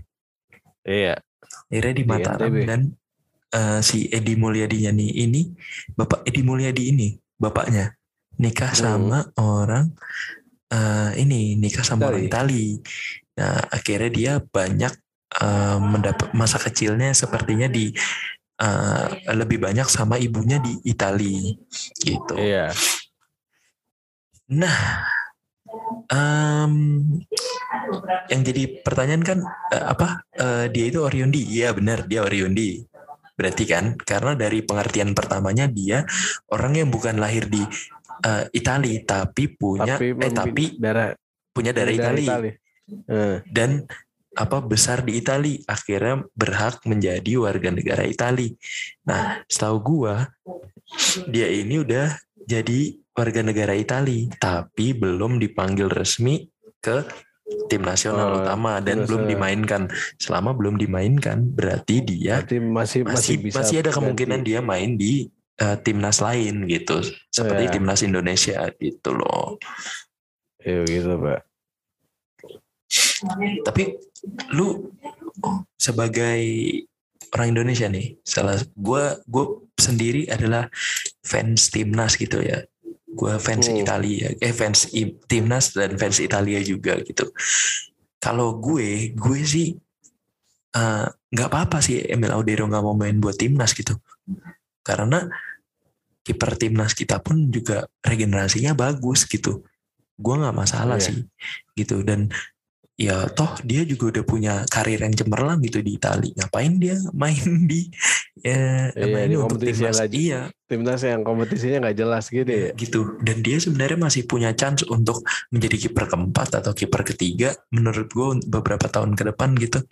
A: Iya.
B: Lahirnya di Mataram dan eh, si Edi Mulyadi nih ini bapak Edi Mulyadi ini bapaknya nikah
A: Hmm.
B: sama orang eh, ini nikah sama orang
A: Itali.
B: Nah akhirnya dia banyak eh, mendapat masa kecilnya sepertinya di eh, lebih banyak sama ibunya di Itali gitu.
A: Iya.
B: Nah, em, yang jadi pertanyaan kan eh, apa? Eh, dia itu Oriundi? Iya benar, dia Oriundi. Berarti kan karena dari pengertian pertamanya dia orang yang bukan lahir di eh, Itali tapi punya
A: Tapi,
B: eh tapi
A: darah
B: punya darah Itali
A: Eh,
B: dan apa besar di Itali akhirnya berhak menjadi warga negara Itali. Nah, setahu gua dia ini udah jadi warga negara Itali tapi belum dipanggil resmi ke tim nasional
A: Oh,
B: utama dan belum dimainkan. Selama belum dimainkan berarti dia
A: berarti masih masih
B: masih
A: bisa
B: masih ada
A: ganti.
B: kemungkinan dia main di eh, timnas lain gitu. Seperti
A: Iya.
B: timnas Indonesia gitu loh.
A: Iya gitu, Pak.
B: Tapi lu sebagai orang Indonesia nih, salah gua gue sendiri adalah fans timnas gitu ya. Gue fans
A: Hmm.
B: Italia, eh fans I- timnas dan fans Italia juga gitu. Kalau gue, gue sih eh, nggak apa-apa sih Emil Audero nggak mau main buat timnas gitu. Karena kiper timnas kita pun juga regenerasinya bagus gitu. Gue nggak masalah
A: Iya.
B: sih gitu dan ya toh dia juga udah punya karir yang cemerlang gitu di Itali ngapain dia main di ya
A: Iya,
B: main
A: di
B: untuk
A: kompetisi
B: timnas
A: yang
B: iya
A: Timnas yang kompetisinya nggak jelas gitu ya.
B: gitu dan dia sebenarnya masih punya chance untuk menjadi kiper keempat atau kiper ketiga menurut gue beberapa tahun ke depan gitu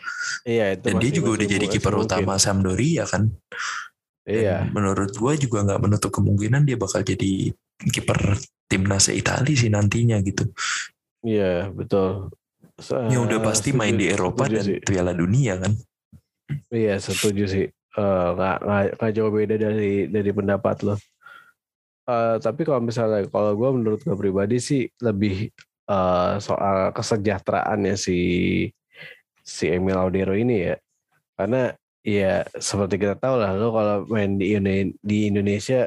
A: Iya itu.
B: dan dia
A: masih-
B: juga udah
A: masih-
B: jadi
A: masih
B: kiper utama Sampdoria kan Dan
A: Iya.
B: menurut gue juga nggak menutup kemungkinan dia bakal jadi kiper timnas Italia sih nantinya gitu
A: Iya betul.
B: Ya udah pasti
A: setuju-
B: main di Eropa dan
A: sih.
B: Piala Dunia kan
A: Iya setuju sih. Eh, nggak nggak nggak jauh beda dari dari pendapat lo. Eh, tapi kalau misalnya kalau gue menurut gue pribadi sih lebih eh, soal kesejahteraannya si si Emil Audero ini ya. Karena ya seperti kita tahu lah lo kalau main di di Indonesia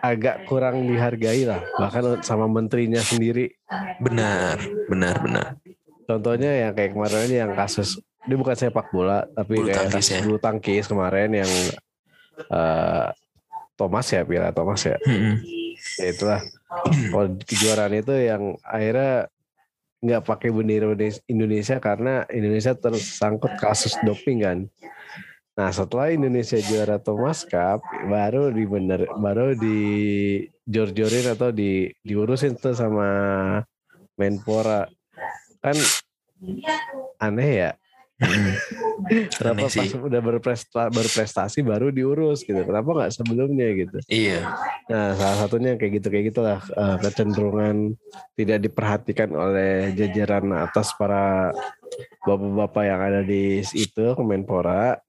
A: agak kurang dihargai lah bahkan sama menterinya sendiri
B: benar benar benar
A: contohnya yang kayak kemarin yang kasus dia bukan sepak bola tapi
B: Bulu
A: kayak
B: tangkis
A: kasus
B: ya.
A: bulu tangkis kemarin yang eh, Thomas ya Piala Thomas ya
B: Mm-mm.
A: ya itulah kalau kejuaraan itu yang akhirnya nggak pakai bendera Indonesia karena Indonesia tersangkut kasus doping kan. Nah setelah Indonesia juara Thomas Cup baru di bener baru di jor-jorin atau di diurusin tuh sama Menpora kan aneh ya Kenapa
B: Aneh sih.
A: pas udah berprestasi, berprestasi baru diurus gitu? Kenapa nggak sebelumnya gitu?
B: Iya.
A: Nah, salah satunya kayak gitu kayak gitulah eh, kecenderungan tidak diperhatikan oleh jajaran atas para bapak-bapak yang ada di itu Kemenpora.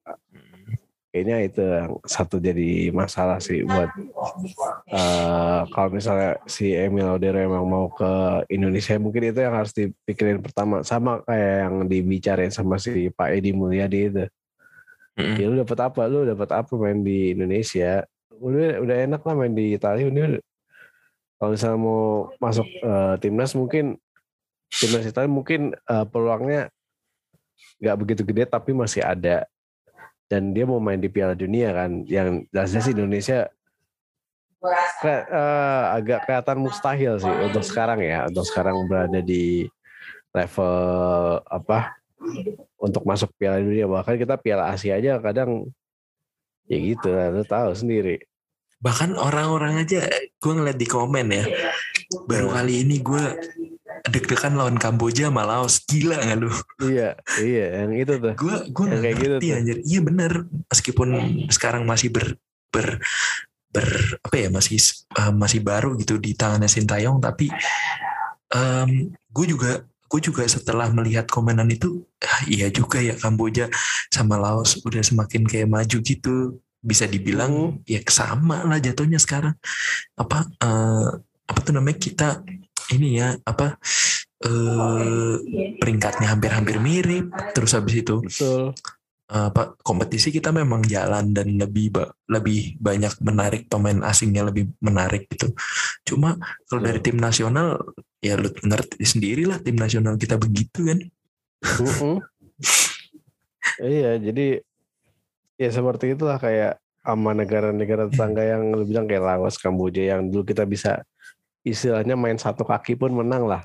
A: Kayaknya itu yang satu jadi masalah sih buat eh, kalau misalnya si Emil Audero emang mau ke Indonesia mungkin itu yang harus dipikirin pertama sama kayak yang dibicarain sama si Pak Edi Mulyadi itu.
B: Mm-mm.
A: Ya lu dapat apa? Lu dapat apa main di Indonesia? Udah udah enak lah main di Italia. Udah kalau misalnya mau masuk eh, timnas mungkin timnas Italia mungkin eh, peluangnya nggak begitu gede tapi masih ada. Dan dia mau main di Piala Dunia kan, yang jelasnya sih Indonesia kayak, eh, agak kelihatan mustahil sih untuk sekarang ya, untuk sekarang berada di level apa untuk masuk Piala Dunia bahkan kita Piala Asia aja kadang ya gitu lah lu tahu sendiri
B: Bahkan orang-orang aja gue ngeliat di komen ya. Baru kali ini gue deg-degan lawan Kamboja sama Laos. Gila gak lu?
A: iya iya yang itu tuh
B: Gue gue
A: kayak gitu tuh.
B: anjir. Iya bener. Meskipun sekarang masih ber ber ber apa ya masih eh, masih baru gitu di tangannya Sintayong tapi gue juga gue juga setelah melihat komenan itu ah, iya juga ya Kamboja sama Laos udah semakin kayak maju gitu bisa dibilang ya sama lah jatuhnya sekarang apa eh, apa tuh namanya kita ini ya apa eh peringkatnya hampir-hampir mirip terus habis itu
A: betul
B: eh, apa kompetisi kita memang jalan dan lebih ba- lebih banyak menarik pemain asingnya lebih menarik gitu. Cuma kalau dari tim nasional ya lu ngerti sendiri lah tim nasional kita begitu kan.
A: Mm-mm. iya jadi ya seperti itulah kayak sama negara-negara tetangga yang lu bilang kayak Laos Kamboja yang dulu kita bisa istilahnya main satu kaki pun menang lah.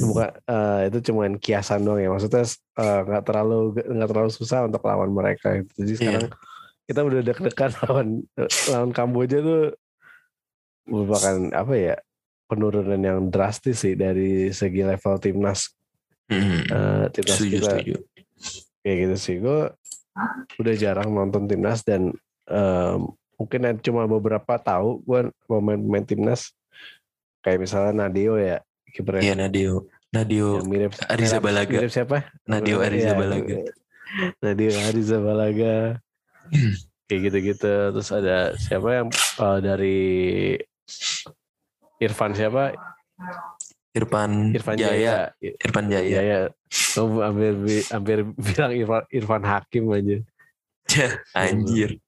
A: Bukan eh, itu cuman kiasan doang ya. Maksudnya eh, nggak terlalu nggak terlalu susah untuk lawan mereka jadi sekarang kita udah deg-degan lawan lawan Kamboja tuh merupakan apa ya penurunan yang drastis sih dari segi level timnas.
B: Mm-mm.
A: eh, timnas
B: Setuju,
A: kita
B: setuju.
A: kayak gitu sih. Gue udah jarang nonton timnas dan eh, mungkin cuma beberapa tahu gue pemain-pemain timnas kayak misalnya Nadio ya kipernya
B: Iya Nadio. Nadio
A: mirip
B: Ariza
A: mirip-
B: Balaga.
A: mirip siapa
B: Nadio Ariza
A: Iya,
B: Balaga.
A: Nadio Ariza Balaga
B: Hmm.
A: kayak gitu-gitu terus ada siapa yang eh, dari Irfan siapa
B: Irfan,
A: Irfan
B: Jaya.
A: Jaya
B: Irfan Jaya.
A: Jaya Kamu hampir hampir bilang Irfan, Irfan Hakim aja
B: Anjir.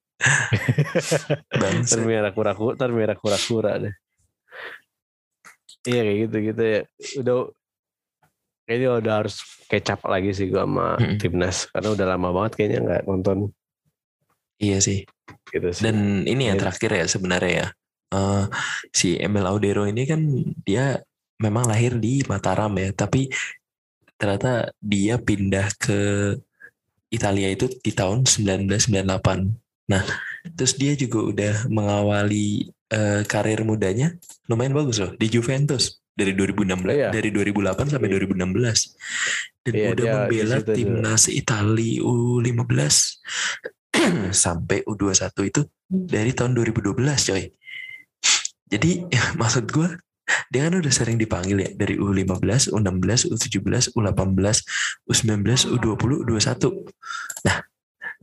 A: Termerah kura-kura termerah kura-kura deh iya kayak gitu gitu ya udah kayaknya udah harus kecap lagi sih gua sama
B: Mm-mm.
A: timnas karena udah lama banget kayaknya nggak nonton
B: Iya sih.
A: gitu sih
B: Dan ini yang
A: Iya.
B: terakhir ya sebenarnya ya. Eh, si Emil Audero ini kan dia memang lahir di Mataram ya, tapi ternyata dia pindah ke Italia itu di tahun 1998. Nah, terus dia juga udah mengawali eh, karir mudanya lumayan bagus loh di Juventus dari 2016
A: Iya.
B: dari 2008 sampai 2016. Dan
A: Iya,
B: udah
A: dia di
B: membela timnas Italia U15 sampai U21 itu dari tahun 2012 coy. Jadi maksud gue dia kan udah sering dipanggil ya dari U15, U16, U17, U18, U19, U20, U21.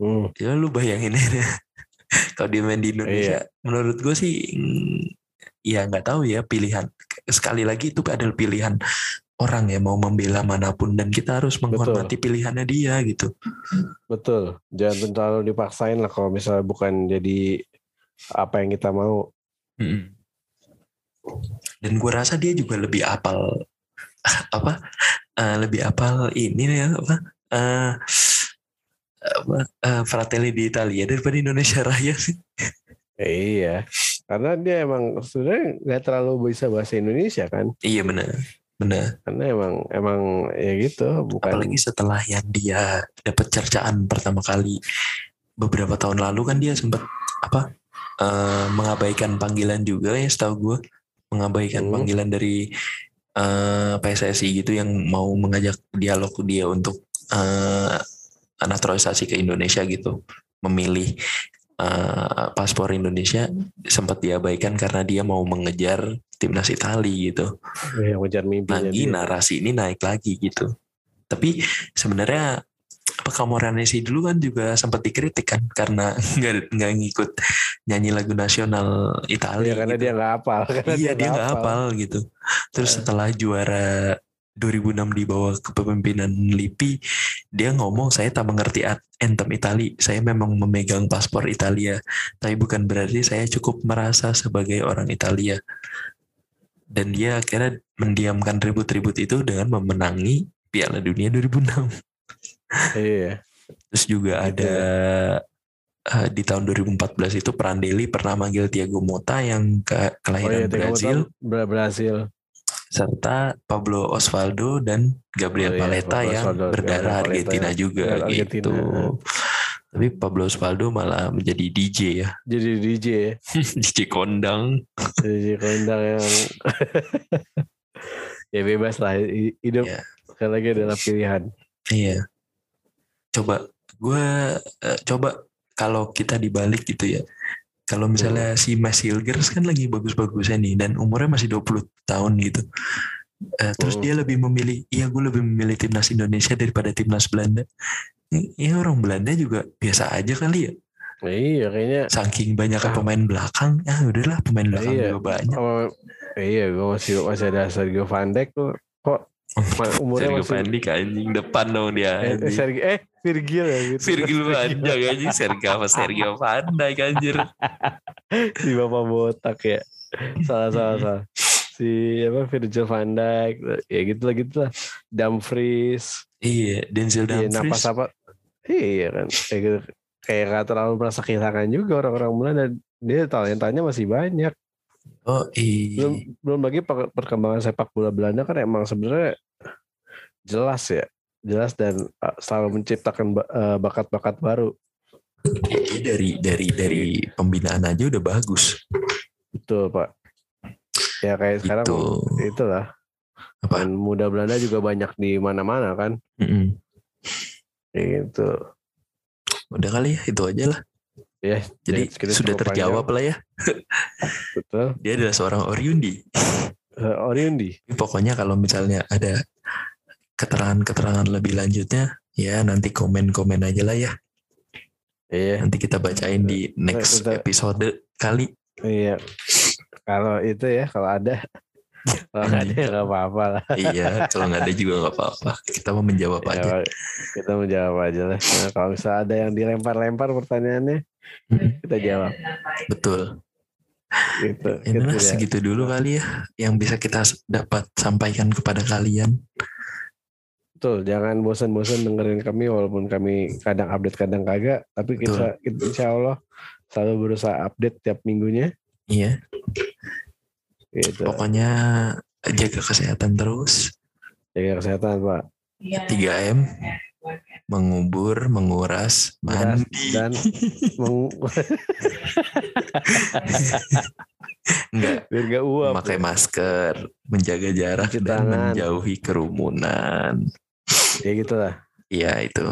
A: Hmm,
B: Ya lu bayangin aja kalau dia main di Indonesia, menurut gue sih ya nggak tahu ya pilihan. Sekali lagi itu adalah pilihan orang ya mau membela mana pun dan kita harus menghormati pilihannya dia gitu.
A: Betul. Jangan terlalu dipaksain lah kalau misalnya bukan jadi apa yang kita mau.
B: Mm-mm. Dan gue rasa dia juga lebih apal apa uh, lebih apal ini ya apa uh, apa uh, Fratelli di Italia daripada Indonesia Raya sih.
A: iya, karena dia emang sebenarnya nggak terlalu bisa bahasa Indonesia kan.
B: Iya benar, benar.
A: Karena emang emang ya gitu, bukan.
B: Apalagi setelah yang dia dapat cercaan pertama kali beberapa tahun lalu kan dia sempat apa uh, mengabaikan panggilan juga ya setahu gue mengabaikan hmm. panggilan dari uh, PSSI gitu yang mau mengajak dialog dia untuk uh, naturalisasi ke Indonesia gitu memilih uh, paspor Indonesia sempat diabaikan karena dia mau mengejar timnas Italia gitu.
A: Ya, mengejar.
B: Lagi narasi ini naik lagi gitu. Tapi sebenarnya apa Camoranesi dulu kan juga sempat dikritik kan karena nggak nggak ngikut nyanyi lagu nasional Italia.
A: Ya, karena
B: gitu.
A: dia nggak hafal.
B: Iya dia nggak hafal gitu. Terus nah. setelah juara 2006 di bawah kepemimpinan Lippi, dia ngomong saya tak mengerti anthem Itali. Saya memang memegang paspor Italia, tapi bukan berarti saya cukup merasa sebagai orang Italia. Dan dia akhirnya mendiamkan ribut-ribut itu dengan memenangi Piala Dunia 2006.
A: Iya.
B: Terus juga ada uh, di tahun 2014 itu Prandelli pernah manggil Thiago Motta yang ke kelahiran oh, iya, Brazil.
A: Brazil
B: serta Pablo Osvaldo dan Gabriel oh, iya, Paleta Pablo yang Osvaldo, berdarah Gabriel Argentina Paleta, juga ya, Argentina. gitu. Tapi Pablo Osvaldo malah menjadi DJ ya.
A: Jadi DJ ya.
B: DJ kondang.
A: DJ kondang yang ya bebas lah hidup yeah. sekali lagi adalah pilihan.
B: Iya. Coba gue uh, coba kalau kita dibalik gitu ya kalau misalnya si Mas Hilgers kan lagi bagus-bagusnya nih dan umurnya masih 20 tahun gitu. Uh, terus oh. dia lebih memilih, iya gue lebih memilih timnas Indonesia daripada timnas Belanda. Iya orang Belanda juga biasa aja kali ya.
A: Iya kayaknya.
B: Saking banyak ah. pemain belakang, ya udahlah pemain belakang iya. juga banyak.
A: Oh, iya gue masih masih ada Sergio Van Dijk tuh. Kok
B: umurnya Sergio masih... Anjing depan dong dia.
A: Eh, eh, Sergio, eh Virgil ya
B: gitu. Virgil Dijk anjing Sergio apa Sergio Dijk anjir.
A: si bapak botak ya. Salah salah salah. Si apa Virgil Van Dijk ya gitu lah gitu lah. Dumfries.
B: Iya, Denzel iya, Dumfries. Iya, napas
A: apa? Iya kan. Kayak gitu. Kayak gak terlalu merasa kehilangan juga orang-orang mulai dan dia talentanya masih banyak.
B: Oh iya.
A: Belum belum lagi perkembangan sepak bola Belanda kan emang sebenarnya jelas ya, jelas dan uh, selalu menciptakan uh, bakat-bakat baru.
B: Jadi dari dari dari pembinaan aja udah bagus.
A: Betul pak. Ya kayak gitu. sekarang itulah. Apa? Dan muda Belanda juga banyak di mana-mana kan. Mm -hmm. Gitu.
B: Udah kali ya itu aja lah.
A: Ya,
B: jadi sudah terjawab panjang. lah ya.
A: Betul.
B: Dia adalah seorang Oriundi.
A: Uh, Oriundi.
B: Pokoknya kalau misalnya ada keterangan-keterangan lebih lanjutnya, ya nanti komen-komen aja lah ya. Iya. Nanti kita bacain di next Betul. episode kali.
A: Iya. Kalau itu ya, kalau ada. Kalau nggak ada ya nggak apa-apa lah.
B: iya, kalau nggak ada juga nggak apa-apa. Kita mau menjawab ya, aja.
A: Kita menjawab aja lah. Nah, kalau misalnya ada yang dilempar-lempar pertanyaannya, kita jawab.
B: Betul. Gitu. Ya, gitu ya. segitu dulu kali ya yang bisa kita dapat sampaikan kepada kalian.
A: Betul, jangan bosan-bosan dengerin kami walaupun kami kadang update kadang kagak, tapi kita, kita insya Allah selalu berusaha update tiap minggunya.
B: Iya. Gitu. Pokoknya jaga kesehatan terus.
A: Jaga kesehatan, Pak.
B: 3M mengubur, menguras, mandi dan meng... Enggak.
A: Biar gak uap.
B: Memakai ya. masker, menjaga jarak Cuci dan tangan. menjauhi kerumunan.
A: Ya gitulah.
B: Iya itu.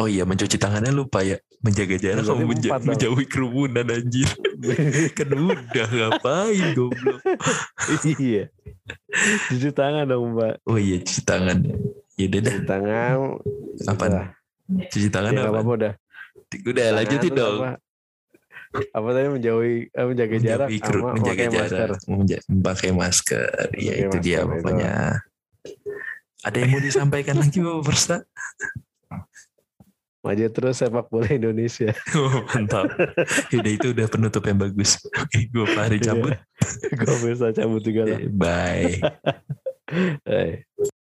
B: Oh iya mencuci tangannya lupa ya. Menjaga jarak kamu menja menjauhi kerumunan anjir. kan udah ngapain goblok.
A: iya. Cuci tangan dong mbak.
B: Oh iya cuci tangan. Ya udah
A: Cuci tangan.
B: Apa? Cuci tangan ya, apa?
A: apa udah.
B: Udah lanjutin dong. Apa?
A: apa tadi menjauhi eh, menjaga jarak
B: sama menjaga jarak masker. memakai masker ya itu dia pokoknya Ada yang mau disampaikan lagi Bapak Persa?
A: Maju terus sepak bola Indonesia.
B: Oh, mantap. Yaudah itu udah penutup yang bagus. Oke, gue Fahri cabut.
A: Gue bisa cabut juga lah.
B: Bye.
A: Eh.